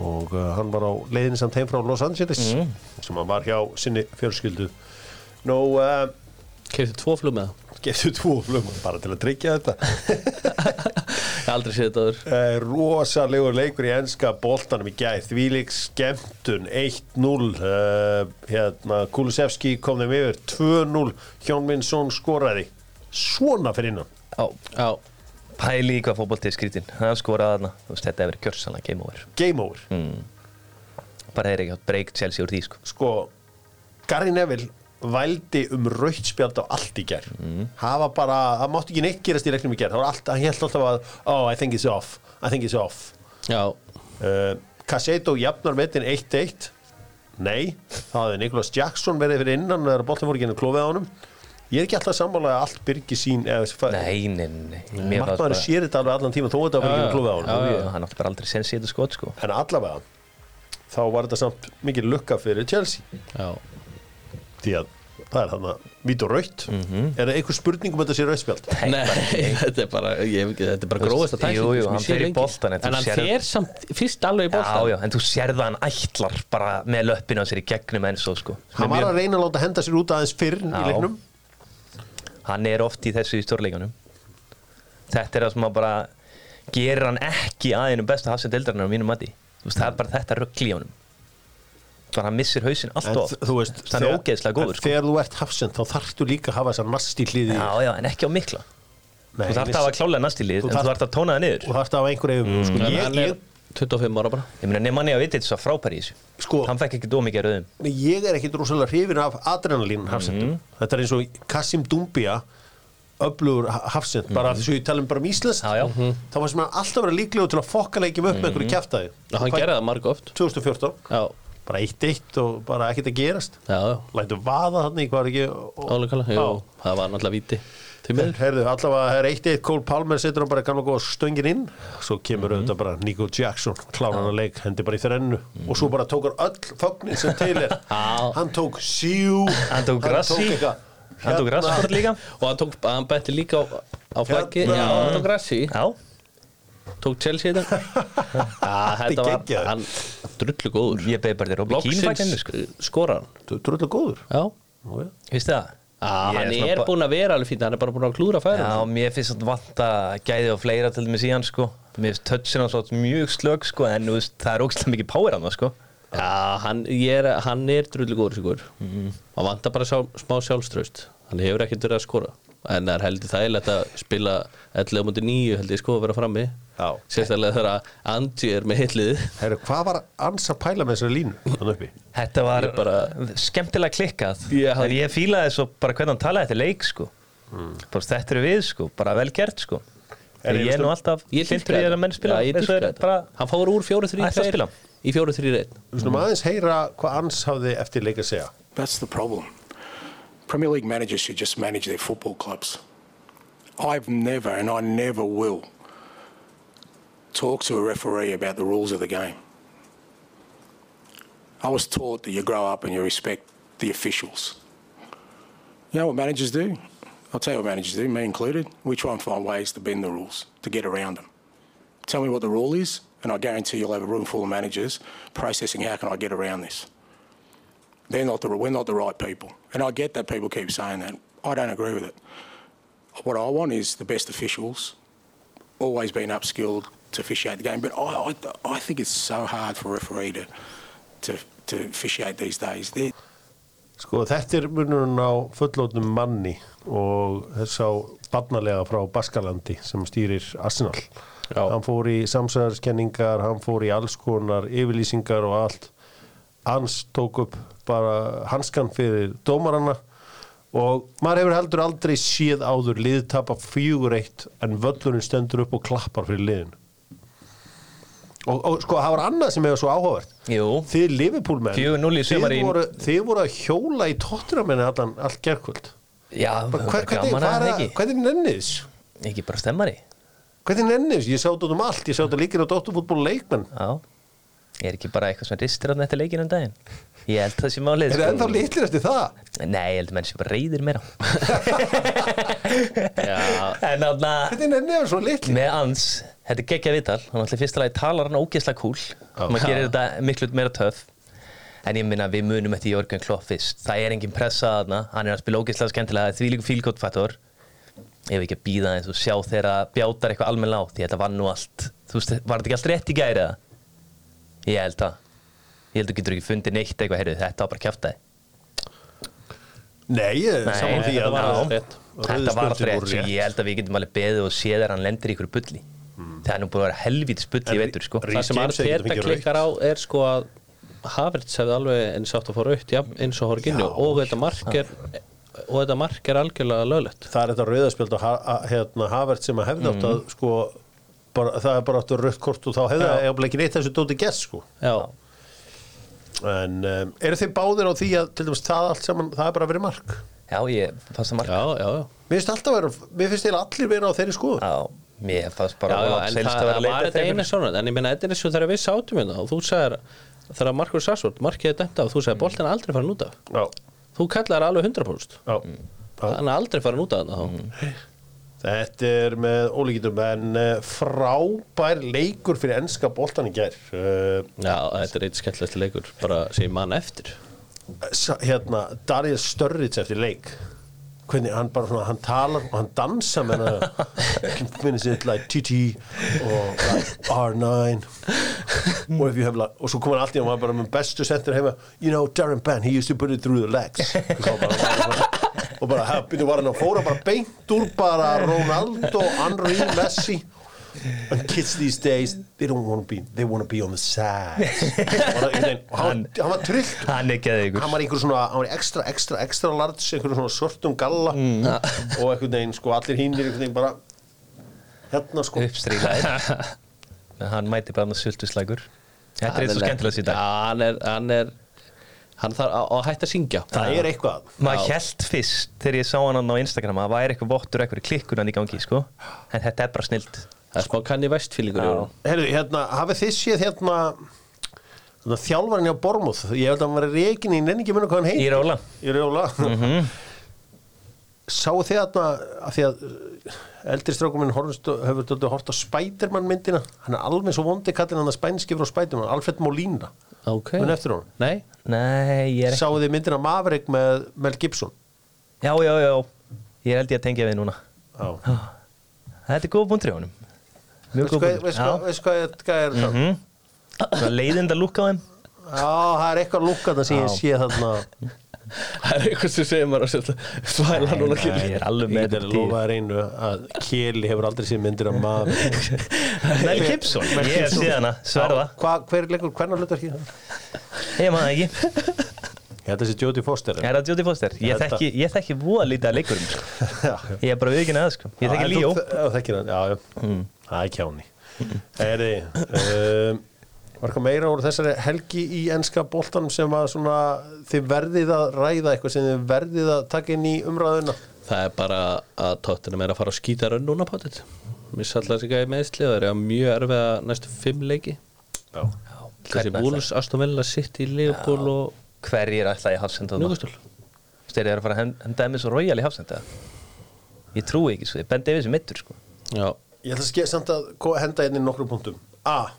og uh, hann var á leiðinni samt heim frá Los Angeles sem hann var hjá sinni fjölskyldu Nú, uh, kefti tvo flug með það getur tvo flugum bara til að tryggja þetta. (laughs) Aldrei séð þetta áður. Uh, Rosalegur leikur í enska boltanum í gæð Þvílík skemmtun 1-0 uh, hérna, Kulusevski kom þeim yfir 2-0 Hjónminnsson skoraði. Svona fyrir innan. Já, já, pæli í hvað fótbolti er skrítin Það skoraði þarna, þú veist, þetta hefur verið gjörsanlega game over. Game over. Bara er ekki átt breykt Chelsea úr því sko. Sko, Gary Neville vældi um rautt spjald á allt í gær. Hafa bara, það mátti ekki neitt gerast í leiknum í gær, það var allt, hann held alltaf að oh, I think it's off, I think it's off. Já, uh, Cassetto jafnar metin 1-1 nei, það hefði Nicholas Jackson verið fyrir innan boltin voru ekki henni klófið á honum. Ég er ekki alltaf sammála að allt byrgi sín eða Nei, nei, nei fannst markmaður sér þetta alveg allan tíma þó þetta var ekki henni klófið á honum. Jú, jú, Hann átti bara aldrei sens í þetta skot sko. En allavega þá var þetta samt mikið lukka fyrir Chelsea. Já því að það er þannig vít og raut er það einhver spurning um þetta sé rautspjald Nei, þetta er bara, er bara gróðast að Jú, jú, hann fer í boltann, en En hann sérð- fer samt fyrst alveg í Já, boltan já, en þú sérð að hann ætlar bara með löppinu á sér í gegnum eins og sko. Hann var að reyna að láta henda sér út aðeins fyrr í Já. leiknum. Hann er oft í þessu í stórleikunum. Þetta er það sem að bara gerir hann ekki aðeinum besta hafsend eldarinn á mínum mati. Þú veist, það er bara þetta röggli í honum Þannig að hann missir hausinn allt of þú veist Þannig er ógeðslega góður sko. þegar þú ert hafsend þá þarftu líka að hafa þessar nasti hliði Já, já, en ekki á mikla. Nei, Þú þarf viss- að hafa klálega nastilið Þú En þú þarf að tóna það niður. og þarftu að hafa einhverja mm. sko, ég, hann ég, 25 ára bara. Ég meina, nefn manni að vita þetta svo frábæri í þessu. Sko- Hann fekk ekki dómikið rauðum ég er ekkit rosalega hrifin af adrenalín hafsendum. Þetta er eins og Kassim Dumbia öflugur ha- hafsend bara þess að ég tala um bara um Íslands Já, já. þá var sem hann alltaf verið líklegur til að fokka leikjum upp með einhverju kjæftæði og hann gerði það marg oft 2014 já, bara 1-1 og bara ekkert að gerast. Lætu vaða þannig hvað er ekki jú, Já. það var náttúrulega miður. Herðu, allavega það er eitt eitt Cole Palmer setur hann bara kannu góða stöngin inn. Svo kemur auðvitað bara Nico Jackson klára hann að leik, hendi bara í þrennu. Og svo bara tók hann öll fögnin sem til er. (laughs) Já. hann tók síu Hann tók grassi. eitthvað, Hann tók hérna, rassport líka. Og hann, tók, hann betti líka á, á flaggi Hérna. Já, hann tók Rassi Já, Tók Chelsea þetta (laughs) þetta var. Hann drullu góður ég beði bara Keane fækkennu Loksins sko. skora hann Drullu góður. Vistu það? Ég hann er búinn að vera alveg fínt Hann er bara búinn að klúra færa Já, mér finnst þetta vanta gæði og fleira til dæmis í hann sko Mér finnst touchin hans átt mjög slög sko En veist, það er ógstlega mikið power hann sko Já, hann, ég er, hann er drullu góður sigur Mhm. Hann vantar bara sjá, smá sjálfströst Hann hefur ekkert verið að skora En það er heldur þægilegt að spila 11 mútið 9 held ég sko að vera frammi. Sérstaklega þegar að Angie er með hitlið Herru, hvað var ans að pæla með þessari línu þannig uppi? Þetta var bara- skemmtilega klikkað. Ég hafði- En ég fílaði svo bara hvernig hann talaði eftir leik sko. Bara Þetta eru við sko, bara vel gert sko. En Þegar ég er nú alltaf hlynntur í dýrka að menn spila. Er bara Hann fór úr 4-3-2 Ætla að spila. í 4-3-1 Við skulum aðeins heyra hvað ans hafði eftir leik að segja. That's the problem. Premier League managers should just manage their football clubs. I've never, and I never will, talk to a referee about the rules of the game. I was taught that you grow up and you respect the officials. You know what managers do? I'll tell you what managers do, me included. We try and find ways to bend the rules, to get around them. Tell me what the rule is, and I guarantee you'll have a room full of managers processing how can I get around this. They're not the, we're not the right people. And I get that people keep saying that. I don't agree with it. What I want is the best officials, always being upskilled to officiate the game. But I, I, I think it's so hard for a referee to, to, to officiate these days. They're, Sko þetta er munurinn á fullótum manni og þess á barnalega frá Baskalandi sem stýrir Arsenal. Já. Hann fór í samsæðarskenningar, hann fór í alls konar yfirlýsingar og allt. Hans tók upp bara hanskan fyrir dómarana og maður hefur heldur aldrei séð áður liðtapa fjögur eitt en völlurinn stendur upp og klappar fyrir liðin. Og, og sko það var annað sem hefur svo áhugavert. Þið Liverpool menn 4-0 í sumar þið þið voru að hjóla í tótturamenni allan allt hver, hvernig, að er ekki. að- bara stemmari. Hvernig nennis, ég sá þetta um allt ég sá þetta líkir á dótturfútból leikmenn. Já er ekki bara eitthvað sem ristir hann eftir leikinu um daginn? Ég held það sé málið er það ennþá litlir eftir það? Nei, ég held að menn sé bara reyðir meira. (laughs) Já, En þannig að nennis er svo litlir? Með ans, þetta er geggja viðtal. Hann alltaf fyrsta lagi talar hann ógeðslega cool maður gerir þetta miklu meira töff. En ég minna við munum eftir Jörgen Klopp fyrst. Það er engin pressa þarna, hann er að spila ógeðslega skemmtilega. Því líka fílgóttfaktor ef við ekki að býða eins og sjá þeirra bjátar eitthvað almenn látt, því. Þetta var nú allt þú veist, var þetta ekki allt rétt í gæri eða? Ég held að ég held að þú getur ekki fundið neitt eitthvað, heyrðu, þetta var bara kjaftaði nei, saman því þetta að Þetta var alltaf rétt, voru svo ég held að við getum alveg beðið og séð þegar hann lendir í ykkur bulli. Það er nú búið að vera helvítis bulli í veitur sko. Það sem Arteta klikkar á er sko að Havertz hefði alveg eins átt að fá raukt ja, eins og Horginju og þetta mark er og þetta mark er algjörlega löglegt. Það er þetta rauðaspjöld og ha, a- hérna, Havert sem að hefði átt að sko bara, það er bara áttu rautt kort og þá hefði það eiginlega ekki neitt þessu dóti gess sko. Já, en um, eru þið báðir á því að til dæmis það allt saman, það er bara verið mark? Já, ég fannst það marg já, já, já. mér finnst alltaf vera, mér finnst eiginlega allir vera á þeirri skoðun. Já, mér fannst Já, bara já, Ólaf en það, að vera það að var leita þetta eftir einu svona en ég meina, þetta er eins og þegar við sátum hérna og þú sagðir, þegar Markur Sassvort markið er dæmt af, þú sagðir, boltin er aldrei farin út af. Já, þú kallar alveg 100% já, hann er aldrei farin út af þarna Þetta er með ólíkitum en uh, frábær leikur fyrir ennska boltan í gær. Uh, Já, þetta er eitt skemmtilegt leikur bara sem ég man eftir. Hérna, Daniel Sturridge eftir leik. Hvernig hann bara svona, hann talar og hann dansa með hann finnir (laughs) sér like TT og like R9 og, if you have, like, og svo kom hann alltaf og hann var bara með bestu sendur heima. You know Darren Bann, he used to put it through the legs. Og svo bara, bara, og bara hef, byrju, var hann að fóra bara beint úr bara Ronaldo, Henry, Messi? And kids these days they don't want to be, they want to be on the side. Og hann, var trillt Hann er geðið ykkur. Hann var einhver svona, hann var ekstra, ekstra, ekstra large, einhver svona svörtum galla. Og einhvern veginn, sko, allir hínir einhvern veginn bara hérna, sko. Uppstrílaðir. (laughs) Hann mæti bara með sultuslægur Þetta er eitt svo skemmtilega síðan Já, hann er, hann er þarf að, að hætta að syngja. Það er eitthvað. Maður held fyrst þegar ég sá hann á Instagram að það væri eitthvað vottur eitthvað klikkunan í gangi sko. en þetta er bara snilt. Það er smá kanni vestfílingur í hérna, hafið þið séð hérna Þannig að þjálfarinn hjá Bormúð Ég held að hann var reikin í nenni ekki munum hvað hann heit í róla Í Rjóla. (laughs) Sáu þið þarna að því að uh, eldri strákum minn horfst, hefur þetta hort á Spiderman myndina. Hann er alveg svo vondi kallinn hann að spænski frá Spiderman Alfred Molina. Ok. Mun eftir honum? Nei, ég er ekki Sáu þið myndina Maverick með Mel Gibson? Já, já, já, ég held ég að tengja við núna. Já. Þetta er góð búntri á honum. Mjög góð hvað, veistu hvað, hvað, er- það? leiðind að lúka á þeim Já, það er eitthvað lúkað sem ég sé þarna. (laughs) Það er eitthvað sem segir maður svæla núna Nei, ég er alveg með þetta lofa þér einu að Keli hefur aldrei séð myndir af Maverick (laughs) Mel Gibson, ég er síðan að sverða. hvernig hlutar ekki það? ég maður ekki. Ég held að þessi Jodie Foster er. Það Jodie Foster? Ég þekki, voða lítið að leikurum sko. Ég er bara viðkynna það sko. ég þekki Líó já Það er kjáni. (laughs) Um, var eitthvað meira úr þessari helgi í enska boltanum sem að svona þið verðið að ræða eitthvað sem þið verðið að taka inn í umræðuna? Það er bara að tóttina meira að fara að skýta raun núna på þetta Mér sallar sig að í meðsli og það er að mjög erfið að næstu fimm leiki. Já, Þessi Hvern Wolves, Aston Villa, City, Liverpool og hverjir ætla ég hafsenda það þeir eru að fara að hend- henda Emis og Royal í hafsenda ég trúi ekki svo, Ben Davies er mittur sko. Já, Ég ætla að ske, samt að henda inn í nokkrum punktum. A.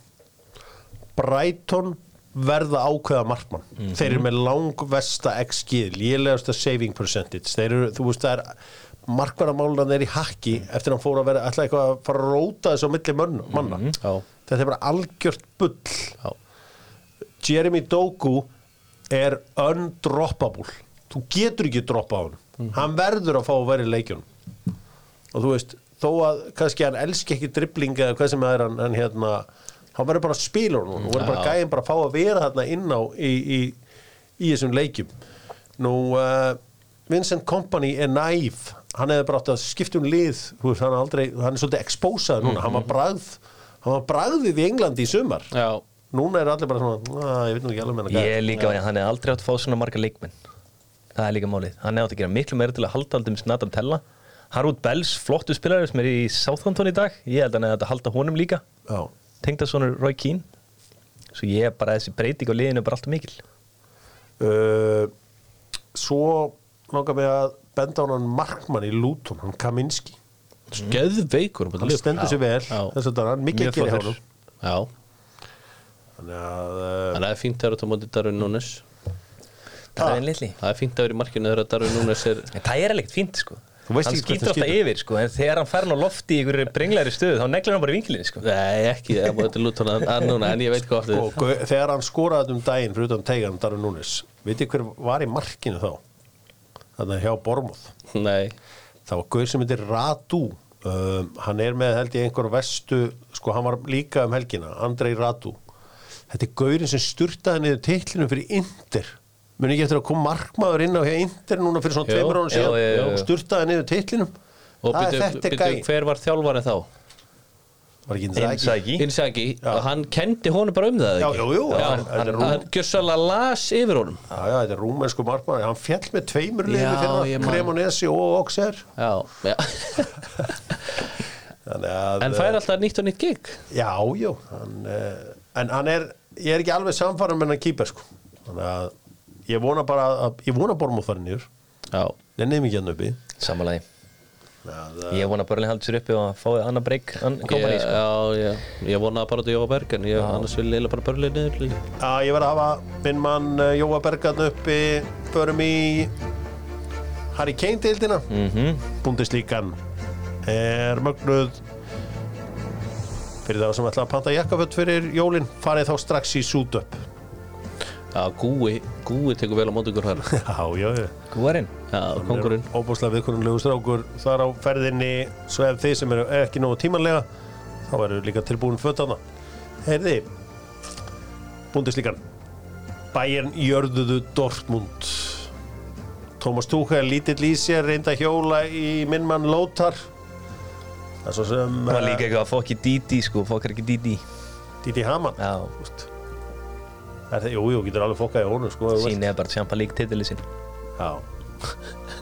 Brighton verða ákveða markmann. Þeir eru með langvesta XG lélegasta saving percentage. Þeir eru, þú veist það er markvarðamálan er í hakki eftir að hann fór að vera ætla eitthvað að fara að róta þessu á milli mönn, manna. Já, þetta er bara algjört bull. Já. Jeremy Doku er undroppable. Þú getur ekki droppa á hann hann verður að fá að vera í leikjunum. Og þú veist, þó að kannski hann elski ekki dribbling eða hvað sem er hann, hann hérna, hann verður bara að spila hún og verður bara gæðin bara að fá að vera þarna inn á í, í, í þessum leikjum. Nú uh, Vincent Kompany er næf hann hefði bara átt að skipta um lið. Veist, hann, aldrei, hann er svolítið exposað núna. Hann var bragð hann var bragðið í Englandi í sumar. Já, núna er allir bara svona "Ah, ég veit nú ekki alveg með ég er líka, hann er aldrei átt að fá svona marga leikmenn. Það er líka málið, hann er átt að gera miklu meira til að halda aldrei með Snatan Tella. Harwood Bells, flottu spilari sem er í Southampton í dag. Ég held að hann er að halda honum líka. Já. Tengda svona Roy Keane. Svo ég er bara þessi breyting á liðinu er bara alltaf mikil. Uh, svo langar mig að benda á hann markmann í Luton, hann Kaminski. Skeðveikur um hann stendur sér vel þess að hann mikið Mjög að gera hjá flottur. honum. Já, þannig að þannig að það er fínt að vera á móti Darwin Núnes það er einn litli. Það er fínt að vera í markinu þegar Darwin Núnes er en það er alveg fínt sko hann skýtur hann alltaf yfir sko. En þegar hann fer hann á lofti í ykkur brenglæri stöðu þá neglir hann bara í vinkilinni sko. Nei, ekki, það múið til Luton að, að núna En ég veit hvað og aftur þegar hann skoraði um daginn fyrir utan teigan Darvin Núnes, veit ég hver var í markinu þá? Þannig hjá Bormóð Nei, það var gauð sem heitir Radu. Um, hann er með held ég einhver vestu sko hann var líka um helgina Andrei Radu. Þetta er gauðin sem sturtaði niður teitlinu fyrir Inder muni ekki eftir að koma markmaður inn á hér Inder núna fyrir svona tveimur árum jú, síðan og sturtaði niður teitlinum og byrju, hver var þjálfarið þá? Inzaghi, Já. og hann kendi honum bara um það Já, ekki? jú, jú, Já, hann- hann, rúm- hann gjössalega las yfir honum. Já, já, þetta er rúmensku markmaður. Hann fjall með tveimur liðinu Já, fyrir ég man. Cremonesi og Auxerre. Já, já. (laughs) Að En fær alltaf nýtt og nýtt gig? Já, já hann, uh, En hann er, ég er ekki alveg samfærum með hann kýper sko. Þannig að ég vona bara að, ég vona Bormóð farið niður. Já, Nennið mikið hann uppi. Samanlagi að, ég vona bara að halda sér uppi og að fáið annar breyk ég, kompani sko. já, já, ég vonaði bara til Jóa Berg en ég, annars vil ég bara líka. að ég verð að hafa minn mann uh, Jóa Bergarn uppi. Förum í Harry Kane deildina. Mm Mhm. -hmm. Búndislíkan er mögnuð. Fyrir það sem ætla að panta jakkafött fyrir jólin farið þá strax í sút upp Já, Gúi, Gúi tekur vel á móti ykkur þar. (laughs) Já, já, já. Gúarinn? Já, kongurinn óbúslega viðkonulegu strákur þar á ferðinni. Svo ef þið sem eru ekki nógu tímanlega þá verður líka tilbúin fötana heyrði búndislíkan Bayern jörðuðu Dortmund. Thomas Tuchel lítill í sér reynda hjóla í minnmann Lótar það er svo sem Það var líka eitthvað að fá ekki Didi sko, fá ekki Didi. Didi Hamann. Já, Er það, jú, jú, getur alveg fokkað í honum sko, ef þú vilt. Sín er bara Champa League titili sín Já.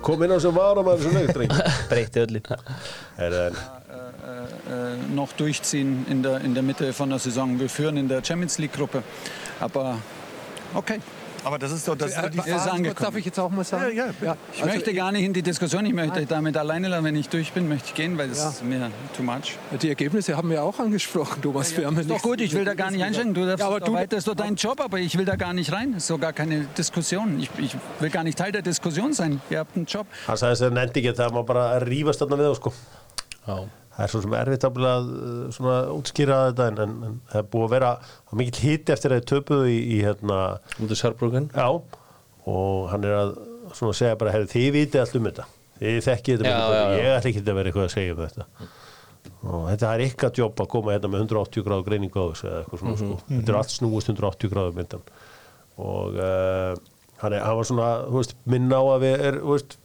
Kom inn á sem varamæður sem leik, dreng. (laughs) Breyti öllu Herðu, en äh, noch durchziehen in der, in der Mitte von der Saison. Wir führen in der Champions League-Gruppe. Aber okay. Aber das ist doch das ist doch die Er ist Phase, angekommen. darf ich jetzt auch mal sagen? Ja, ja. Ich möchte gar nicht in die Diskussion. Ich möchte damit alleine lassen. Wenn ich durch bin, möchte ich gehen, weil das ist mir too much. Die Ergebnisse haben wir auch angesprochen, Thomas. Wir haben ja Ist doch gut, ich will da gar nicht einsteigen. Du darfst Ja, aber aber du- ist doch dein Job, aber ich will da gar nicht rein. Das ist so gar keine Diskussion. Ich, ich will gar nicht Teil der Diskussion sein. Ihr habt einen Job. hann sagði þess að nefndi ekki að það má bara að rífast þarna við þá, sko. Já. Það er svo sem erfitt að svona útskýra þetta en, en, en það er búið að vera er mikill hiti eftir að þið töpuðu í, í hérna, Sárbrúkan já og hann er að svona segja bara, herri, þið vitið allt um þetta. Þið þekkið þetta Já, já, já. ég ætla ekki að vera eitthvað að segja um þetta. Og þetta er ykkar jobb að koma hérna með 180 gráðu greiningu á þessu eða eitthvað svona, sko. þetta er allt snúist 180 gráðu myndan og uh, hann, er, hann var svona, veist, minna á að við er, veist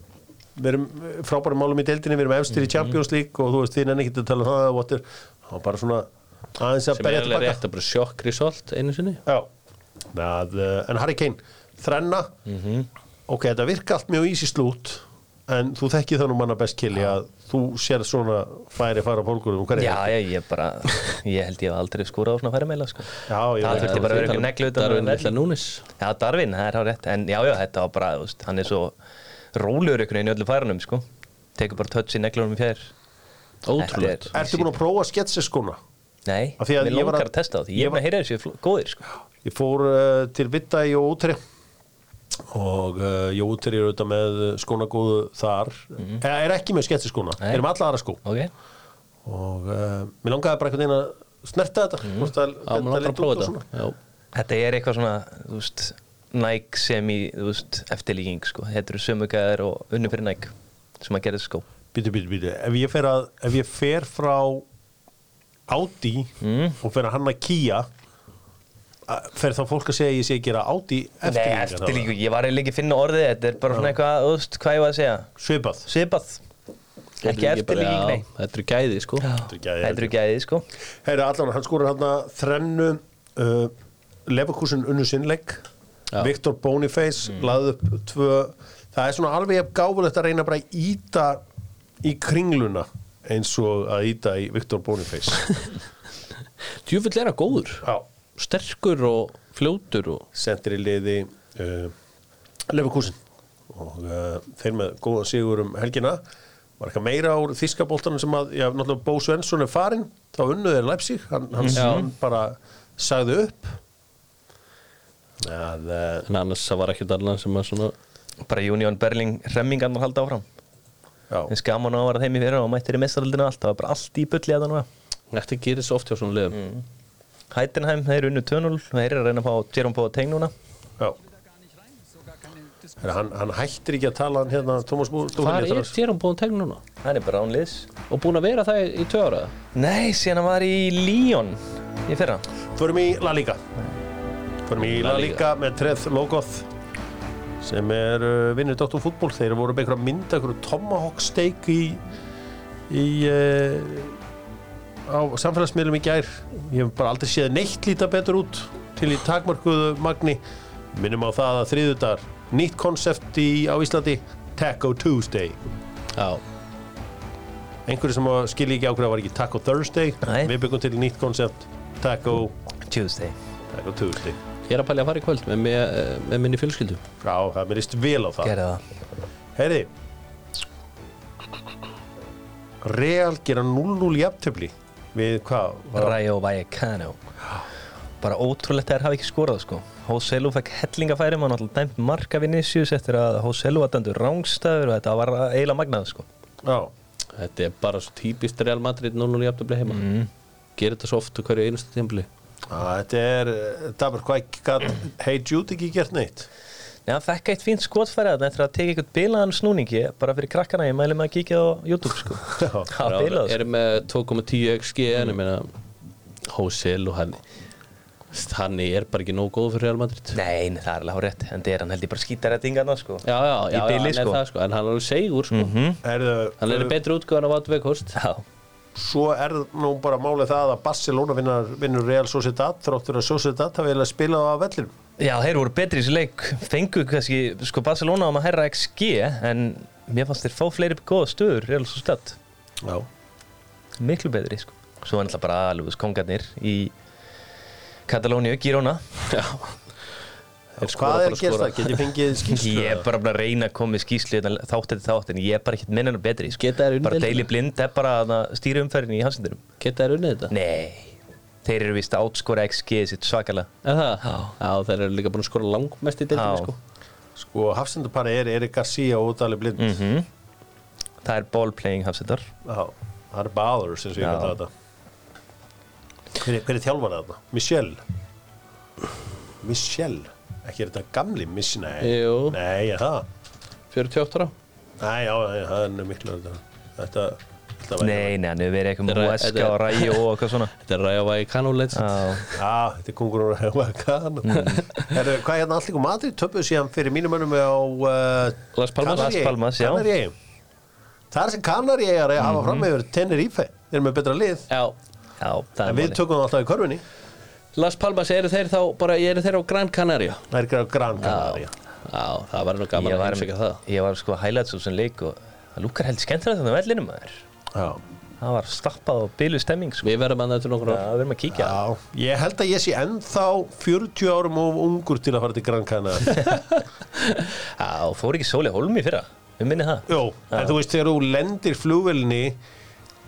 við erum frábæri málum í deildinni, við erum efstir í Champions League og þú veist, þið nenni ekki að tala um það er, hann var bara svona aðeins að sem er berja alveg tilbaka rétt að bara sjokk result einu sinni. Já, að, uh, en Harry Kane þrenna. Ok, þetta virka allt mjög easy slút en þú þekkið þannig manna best killi að þú sér svona færi fara fólkurum hverju Já, já, ég bara Ég held ég hef aldrei skorað á svona færimeila sko. já, ég Það veit þurfti bara að vera einhver neglu utan á Darvin. Lilla Núnis. Já, Darvin, það er hár rétt. En já, já, þetta var bara, þú veist, hann er svo rólegur einhvern veginn í öllu færunum, sko. Tekur bara touch í neglunum í fjær. Ótrúlegt. Þetta Ertu búin að prófa sketseskóna? Nei, Af því að mér ég var langar að- að testa á því. Ég er var- búin að heyra þessu góðir, sko. Ég fór uh, til Vitta í Jóutri og uh, Jóutri er auðvitað með skónagóðu þar. Mm er ekki með sketseskóna, erum alla aðra skó Ok, og uh, mér langaði bara einhvern veginn að snerta þetta. Mm. Já, maður langar að prófa þetta. Já. þetta er eitthvað svona, þú veist Nike sem í, þú veist, eftirlíking, sko. Þetta eru sömu gæðir og unni fyrir Nike sem að gera þessu skó. Býtu, býtu, býtu, ef ég fer, að, ef ég fer frá Audi Mm. og fer að hanna Kia að- fer þá fólk að segja ég sé að gera Audi Nei, eftirlíkingar þá? eftirlíking, ég var eiginlega ekki að finna orðið Þetta. Er bara svona eitthvað, þú veist, hvað ég var að segja? Svipað. Svipað. Ekki er eftirlíking, nei. Þetta eru gæði sko. Þetta er gæði, Þetta eru gæðið, sko. Heyra, allan, hann skorur hann að þrennu uh, Leverkusen unnu sinnleik. Já. Viktor Boniface mm. laði upp tvö það er svona alveg jafn gáfulegt að reyna bara að íta í kringluna eins og að íta í Viktor Boniface. (laughs) Djúfull er að góður. Já. Sterkur og fljótur og sendir í liði uh, Leverkusen. Og uh, þeir með góðan sigur um helgina. Var eitthvað meira úr þískaboltanum sem að, já, náttúrulega Bó Svensson er farinn. Þá unnuð er Leipzig, hann, hann, hann bara sagði upp að, uh, En annars það var ekkert annað sem að svona Bara Union Berling remmingarnar halda áfram. Já, Þeim skaman á að vera þeim í fyrir og mættir í mestaraldinu allt. Það var bara allt í bulli að það núna. Þetta gerir svo oft hjá svona liðum. Mm. Heidenheim, þeir eru unnu 2-0 og þeir eru að reyna að fá Jerome Boateng núna. Já. Hann, hann hættir ekki að tala hann hérna Tómas Bú Hvað er Jérón búin tegn núna? Hann er bara án liðs. Og búin að vera það í, tvö ára? Nei, síðan hann var í Lyon í fyrra. Förum í La Liga Förum í La La Liga með Treð Logoth sem er uh, vinnur Dóttum fútból þeir voru með einhverja mynd einhverju tomahawk steak í í uh, á samfélagsmiðlum í gær. Ég hef bara aldrei séð neitt líta betur út til í takmarkuðu magni. Minnum á það að þriðudagar nýtt konsept á Íslandi Taco Tuesday. Já. Einhverju sem að skilja ekki ákveða var ekki Taco Thursday. Nei. við byggum til nýtt konsept Taco, Tuesday. Taco Tuesday Ég er að pælja að fara í kvöld með, með, með minni fjölskyldu. Já, það mér líst vel á það. Gerði það. Heyri Real gera 0-0 jafntöfli við hvað? Rayo Vallecano. Bara ótrúlegt að þeir hafa ekki skorað sko. Hoselu fekk hellingafæri maður náttúrulega dæmt marka Vinicius eftir að Hoselu var dæmdur rángstæður og þetta var eiginlega magnað sko. Já, Þetta er bara svo típist Real Madrid 0-0 jafnabli heima. Mm. Gerir þetta svo oft og hverju einustu tímpli þetta er Dabur, hvað gat Hey Jude ekki gert neitt? Nei, hann fekk eitt fínt skotfæri þarna eftir að teka eitthvað bilaðan snúningi bara fyrir krakkana, ég mæli með að kíkja á YouTube sko. (laughs) Það var bilað sko Erum með 2,10 XG en ég meina Hósel og hann hann er bara ekki nóg góð fyrir Real Madrid. Nei, nei, það er alveg rétt, en það er hann held ég bara skítarættingarna sko. Já, já, já, já bili, hann er sko. það sko En hann er alveg segur sko. Herðu, Hann er í betri útgáðan af Vatn Veghorst Já, Svo er nú bara málið það að Barcelona vinnur, vinnur Real Sociedad þráttur að Sociedad hafi eiginlega spilað á vellinum. Já, þeir voru betri í þessu leik. Fengu kannski, sko Barcelona á að herra XG en mér fannst þeir fá fleiri góða stöður, svo stödd Já. miklu betri, sko. Svo er náttúrulega bara alveg kongarnir í Katalóníu, Girona. Já Hvað er að gera það? Get ég fengið (laughs) skýrslu? ég er bara að reyna að koma með skýslu hérna þátt eftir þátt en ég er bara ekkert minn hennar betri sko. Bara? Daily Blind er bara að stýra umferðinni í hansendurum Geta þær unnið þetta? Nei, þeir eru vist að átskora XG sitt svakalega þeir eru líka búin að skora langmest í deildinni Já. sko Sko, hafsendupari er Erik Garcia og Dali Blind mm Það er ball playing hafsendar það er báður sem við Já. kalla þetta Hver, er- er þjálfar þetta? Michel Michel Ekki er þetta gamli Miss, nei. Jú. Nei, er það? 48 ára. Nei, já, nei, það er miklu þetta Þetta, þetta væri- Nei, nei, hann hefur verið eitthvað Þetta með er- er- og Ræi og eitthvað svona. (laughs) Þetta er ræða í kanúleit Já, Já, þetta er kongur úr Huacan Herru, Hvað er hérna allir og Madrid töpuðu síðan fyrir mínum önum á uh, Las Palmas. Las Palmas, já. Kanaríu Það er sem Kanaríu er að hafa fram yfir Tenerife. Þeir eru með betra lið. Já. Já, það En er við máli tökum það alltaf í körfunni Las Palmas eru þeir þá bara, eru þeir á Gran Canaria? Það er ekki á Gran Canaria. Já, það var nú gaman að heimsækja það. ég var sko highlights úr sem leik og það lúkar heldur skemmtilega þannig að vellinum maður. Já. Það var stappað og bylu stemming sko. Við verðum að þetta nokkur Já, á við erum að kíkja. Já, ég held að ég sé ennþá 40 árum of ungur til að fara til Gran Canaria. (laughs) Já, fór ekki sóli hólmi fyrra? Við minni það. Jó, en þú veist þegar þú lendir flugvelni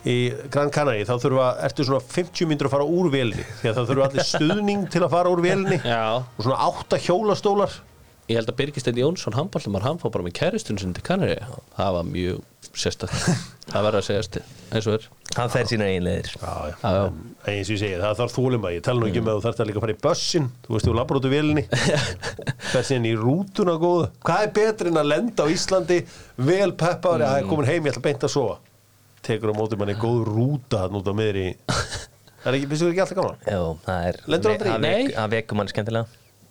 í Gran Canaria þá þurfa, ertu svona 50 myndur að fara úr velni því að það þurfa allir stuðning til að fara úr velni og svona átta hjólastólar ég held að Birgisteinn Jónsson handbóltumar, hann fór bara með kæristun sinni til Canaria Það var mjög sérstætt (laughs) Það verður að segjast eins og er. Hann fer sína en eins og ég segi, það þarf þólum að ég tala nú ekki um að þú þarf að líka að fara í bussin þú veist, þú labbar út úr velni (laughs) fer síðan í rútuna góða. Hvað er betri en að lenda á Íslandi vel peppaður, að ég er komin heim ég ætla að beinta að sofa tekur á móti manni góð rúta hann út á miðri. Það er ekki, finnst þú ekki alltaf gaman? Já, það er Lendur aldrei í? Það Nei. það vekur mann skemmtilega.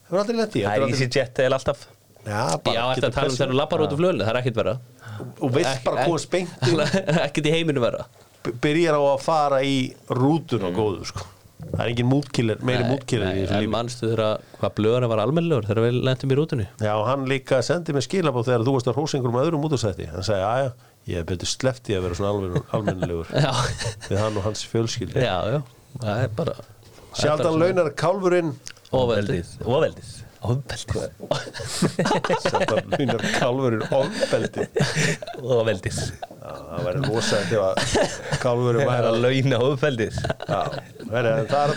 Hefur aldrei lent í? Það er aldrei- EasyJet eða alltaf. Já, Já, bara eftir getur að tala um þegar þú lappar út úr flöðinu, það er ekkit verra. Og veist bara að komast beint inn, (laughs) Ekkit í heiminu verra. B- byrjar á að fara í rútuna góðu sko. það er engin mútkiller, meiri mútkiller í þessu En lífi. manstu þegar hvað blöðurinn var almennilegur þegar við lentum í rútunni? Já, og hann líka sendi mig skilabóð þegar þú varst að hósa einhverjum öðrum útastætti hann sagði, aðja, ég hef betur sleppt í að vera svona almenn, almennilegur Já, við hann og hans fjölskyld já, já. Það er bara Sjaldan launar kálfurinn. Óveldið Óveldið Óveldið Sjaldan launar kálfurinn ofbeldi Óveldið Já, það væri rosaði til að kálfurinn væri að launa veri, en það er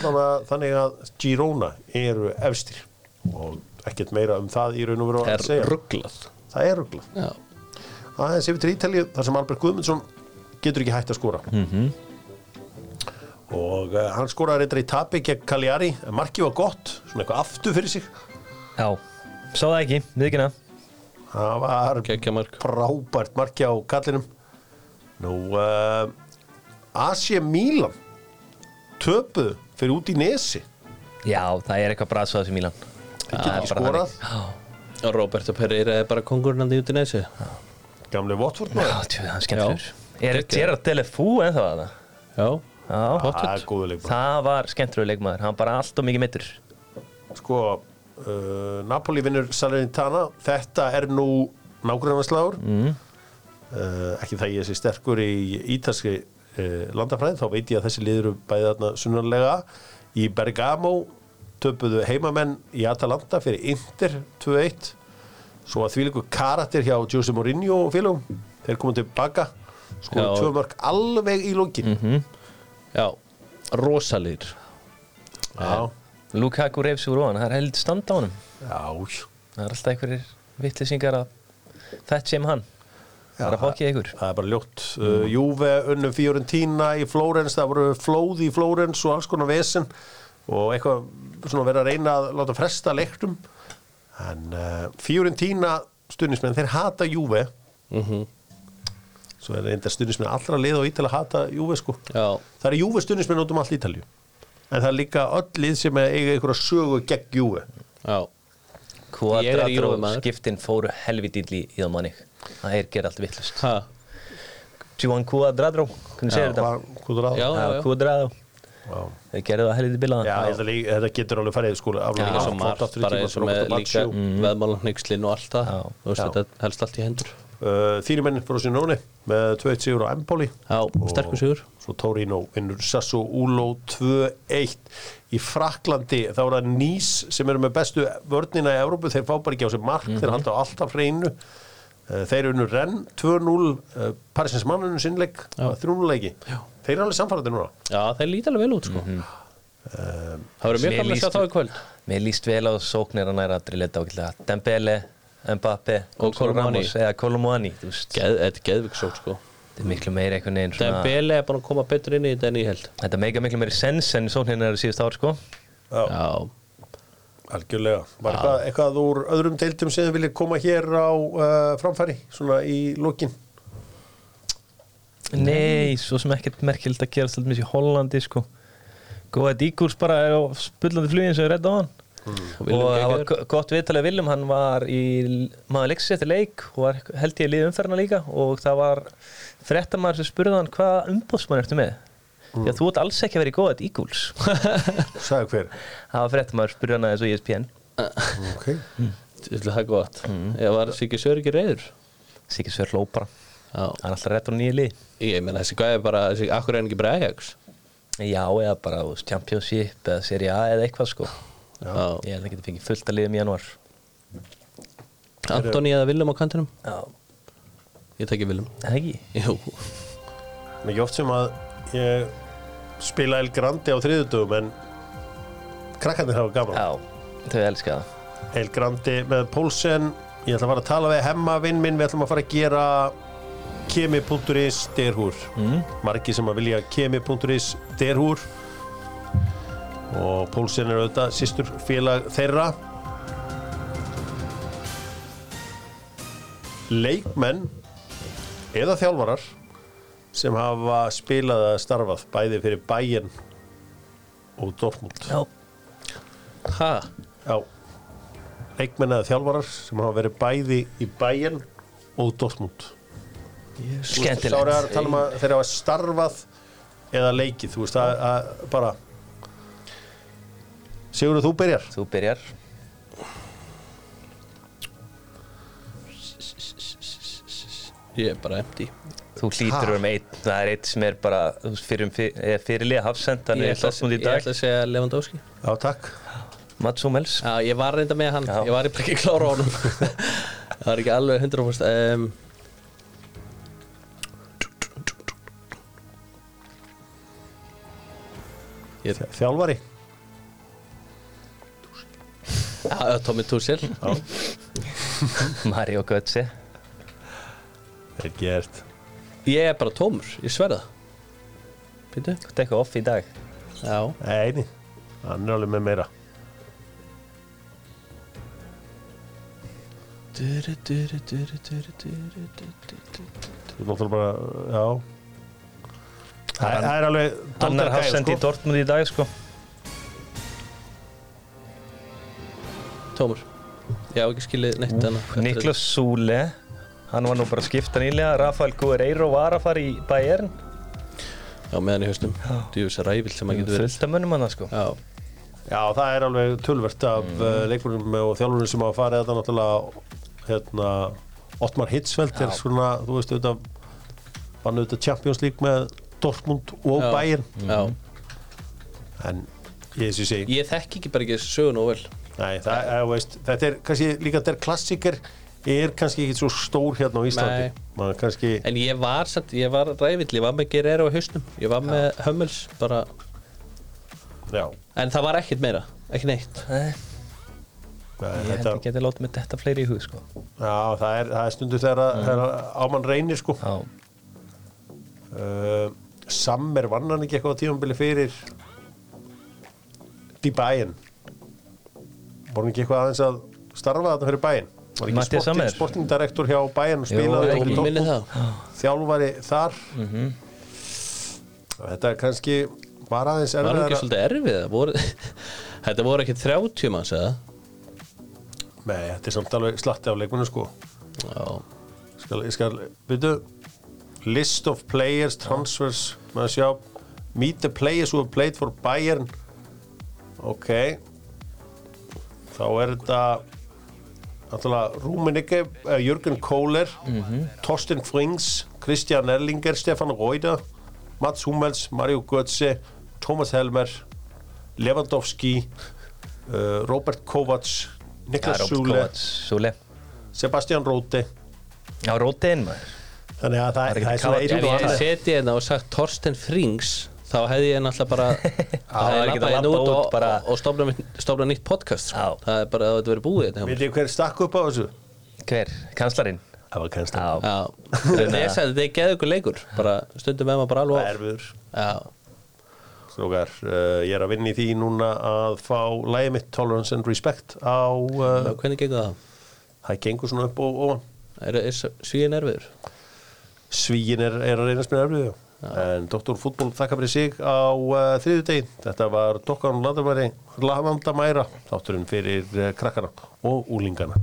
þannig að Girona eru efstir og ekkert meira um það í raun og veru Það að er segja. rugglað Það er rugglað Já, aðeins yfir til Ítalíu þar sem Albert Guðmundsson getur ekki hægt að skora. -hmm. og uh, hann skoraði reyndar í tapi gegn Cagliari en markið var gott, svona eitthvað aftur fyrir sig. Já, sá það ekki, viðkynna það var frábært markið á kallinum nú uh, Asia Milan töpuð fyrir út í nesi Já, það er eitthvað braðsvað sem Mílan þeir geta ekki skorað. Og Roberto Pereira er bara kongurinn að út í neysi gamli Watford Já, maður tjú, það er skemmtilegur. Er. Gerard Delefú að það? Já, Já, það pottet er góðu leikmann það var skemmtilegur leikmaður. Hann bara allt og mikið mittur sko uh, Napoli vinnur Salernitana. Þetta er nú nágrunarslagur mm. uh, ekki það ég sé sterkur í ítalski uh, landafræð þá veit ég að þessi liður bæði þarna sunnarlega í Bergamo töpuðu heimamenn í Atalanta fyrir Inter 2-1 svo að því líku karakter hjá Jose Mourinho og félagum þeir komum tilbaka sko Já. tvö mörg alveg í lókin mm Já, rosalir já, Lukaku reyfs úr ofan, það er held stand á honum. Já, Það er alltaf einhverjir vittlisingar að þetta sem hann. Það er að fokkið ykkur. Það er bara ljótt. Uh, Juve unnum Fiorentina í Flórens, það voru flóð í Flórens og alls konar vesen og eitthvað svona verið að reyna að láta fresta leiknum. En uh, Fiorentina stundismenn, þeir hata Juve. Svo er reynda stundismenn allra lið og ítal að hata Juve sko. Já, Það er Juve stundismenn út um allt Ítalju. En það er líka öll lið sem eiga einhverja sögu gegn Juve. já Juve-maður. skiptin fóru helvitill í, í það manni Það er gerð allt vittlust Ha, Juan Quadrado, Þeir gerðu það helviti bilaðan Já, þetta, getur alveg farið sko, aflega svo margt bara eins og með líka veðmálanhygslinn og allt það. Þú veist þetta helst allt í hendur. Uh, Þínir menn frá sér nóni með 2-1 sigur á Empoli. Já, sterkur sigur. Svo Torino vinnur Sasso Ulo 2-1 Í Fraklandi þá er það Nís sem eru með bestu vörnina í Evrópu. Þeir fá bara ekki á sig mark, þeir halda á alltaf hreinu Uh, þeir unnu Renn 2-0 uh, Parisins mannunum sinnleik 3-0 leiki. Þeir eru alveg samfærandi núna. Já, þeir líti alveg vel út sko. Mhm. Það verður mjög gaman að sjá þá í kvöld. Mér líst vel á sóknir að næra að drilleta ákveðlega Dembele, Mbappe Og Geð, Þetta er geðviksók sko. Þetta er miklu meiri einhvern veginn svona, Dembele er búin að koma betur inn í þetta en ég held. Þetta meika miklu meiri sens en sóknirna eru síðust ár sko. Já, algjörlega. Var eitthvað, eitthvað úr öðrum deildum sem þið viljið koma hér á uh, framfæri svona í lokin? Nei, svo sem ekkert merkild að gera svolítið missi í Hollandi sko. Góða Díkurs bara er á spullandi flugin sem er redda á hann og og Willum það var gott viðtalið Viljum, hann var í maður leiksins eftir leik og var held ég í lið umferðina líka og það var frettamæður sem spurði hann hvað umbóðsmann ertu með því að þú ert alls ekki að vera í góða Díkuls (laughs) sagði hver. Það var frettamæður spurði hann aðeins og ESPN okay. Þetta er gott. Ég var Siggi Sör ekki reyður Sigur Sver hló bara, Já, hann er alltaf rétt á nýja lið. Ég meina þessi gæði bara þessi, Akkur er hann ekki bara Ajax? Já, eða bara veist, Championship eða Serie A eða eitthvað sko. Já. ég held að geta fengið fullt að liðum í januar Antoni eða Willum á kantinum? Já, Ég tekki Willum. Það ekki? Jú, mikið oft sem að ég spila El Grandi á þriðutugum en krakkarnir hafa gaman. Já, þau elska það. El Grandi með Pólsen ég ætla að fara að tala við hemma vinn minn við ætlum að fara að gera kemi.is derhúr. Mm. margi sem að vilja kemi.is derhúr. Og Pólsen er auðvitað sístur félag þeirra. Leikmenn eða þjálfarar sem hafa spilað að starfað bæði fyrir Bayern og Dortmund. Já, ha, Já. Leikmenn eða þjálfarar sem hafa verið bæði í Bayern og Dortmund. Skemmtilegt. Þá er að tala um að þeir hafa starfað eða leikið, þú veist að, að bara Sigurður, þú byrjar. Þú byrjar. Ég er bara empty Þú hlýtur með einn, það er einn sem er bara fyrir, fyrir, fyrirlið hafsend hann Ég er ætla, ég að segja Lewandowski. Já, takk. Mats Hummels. Já, ég var reynda með hann. Já. Ég var ekki klára á honum. (laughs) Það var ekki alveg 100% um, Þjálfari? Já, Tommy Tuchel. Mario Götze. Það er gert Ég er bara tómur, ég sverða. Pítu? Þú eitthvað off í dag. Já. Nei, hann er alveg með meira. Þú er náttúrulega bara, já. Það er- er alveg Annar hafsend í Dortmund í dag sko. Tómur. Ég hef ekki skilið neitt annað. Niklas Súle Hann var nú bara að skipta nýlega. Rafael Guerreiro var að fara í Bayern. Já, meðan í haustum Djúvis rævill sem að getur verið. Fullt af mönnum hann sko. Já, Já, það er alveg tölvert af mm. leikmennum og þjálfurinn sem hafa farið þetta náttúrulega hérna, Ottmar Hitzfeldt er svona, þú veist, auðvitað vann auðvitað Champions League með Dortmund og Já. Bayern. Já. En ég þessi segi Ég þekki ekki bara ekki sögun og vel. Nei, það, er, veist, þetta er kannski líka þetta er klassiker er kannski ekki svo stór hérna á Íslandi. Kannski En ég var ég var rævill Ég var með Guerrero á haustum Ég var með Hummels bara já, En það var ekkert meira, ekki neitt. Nei, Nei, Ég held þetta, að geta látið með þetta fleiri í hug sko. Já það, er, það er stundu þegar, mm. þegar ámann reynir sko. Já, uh, Sammer vann hann ekki eitthvað á tímambili fyrir í bæinn voru hann ekki eitthvað aðeins að starfa þarna fyrir ekki Matthías sporting, sportingdirektor hjá Jú, spilaði Dortmund, það. Þjálfari þar. Mhm. þetta er kannski var aðeins Var hann ekki svolítið erfið voru, (laughs) Þetta voru ekki 30 manns eða? Nei, þetta er samt alveg slatti af leikmennu sko. Skal, ég skal, veitu list of players, transfers maður sjá, Meet the players who have played for Bayern. Ok. Þá er þetta Rúmenicke, uh, Jürgen Kohler Torsten Frings Christian Erlinger, Stefan Reuter Mats Hummels, Mario Götze Thomas Helmer Lewandowski uh, Robert Kovac Já, Niklas Súle Sebastian Róti Já, rótinn maður. Þannig að það, Það er svona Ef og ég annar seti hérna og sagt Torsten Frings þá hefði ég náttúrulega bara (laughs) það hefði ég ekki að hérna labba út og, út bara- og, og stofna, stofna nýtt podcast sko. Já. það er bara að þetta verið búið hérna hjá mér. Vitið þið hver stakk upp á þessu? Hver? Kanslarinn? Það var Já, Já, ég sagði þetta er geðu ykkur leikur bara stundum með maður bara alveg á. Já, Strókar, uh, ég er að vinna í því núna að fá lægi mitt Tolerance and Respect á uh, hvernig gengur það? það gengur svona upp og ofan Er, er svíin erfiður? Svíin er, er að reynast með erfiðu en Dr. Fútból þakka fyrir sig á uh, þriðu degin þetta var Dokkan Landamæra þátturinn fyrir uh, krakkana og úlingana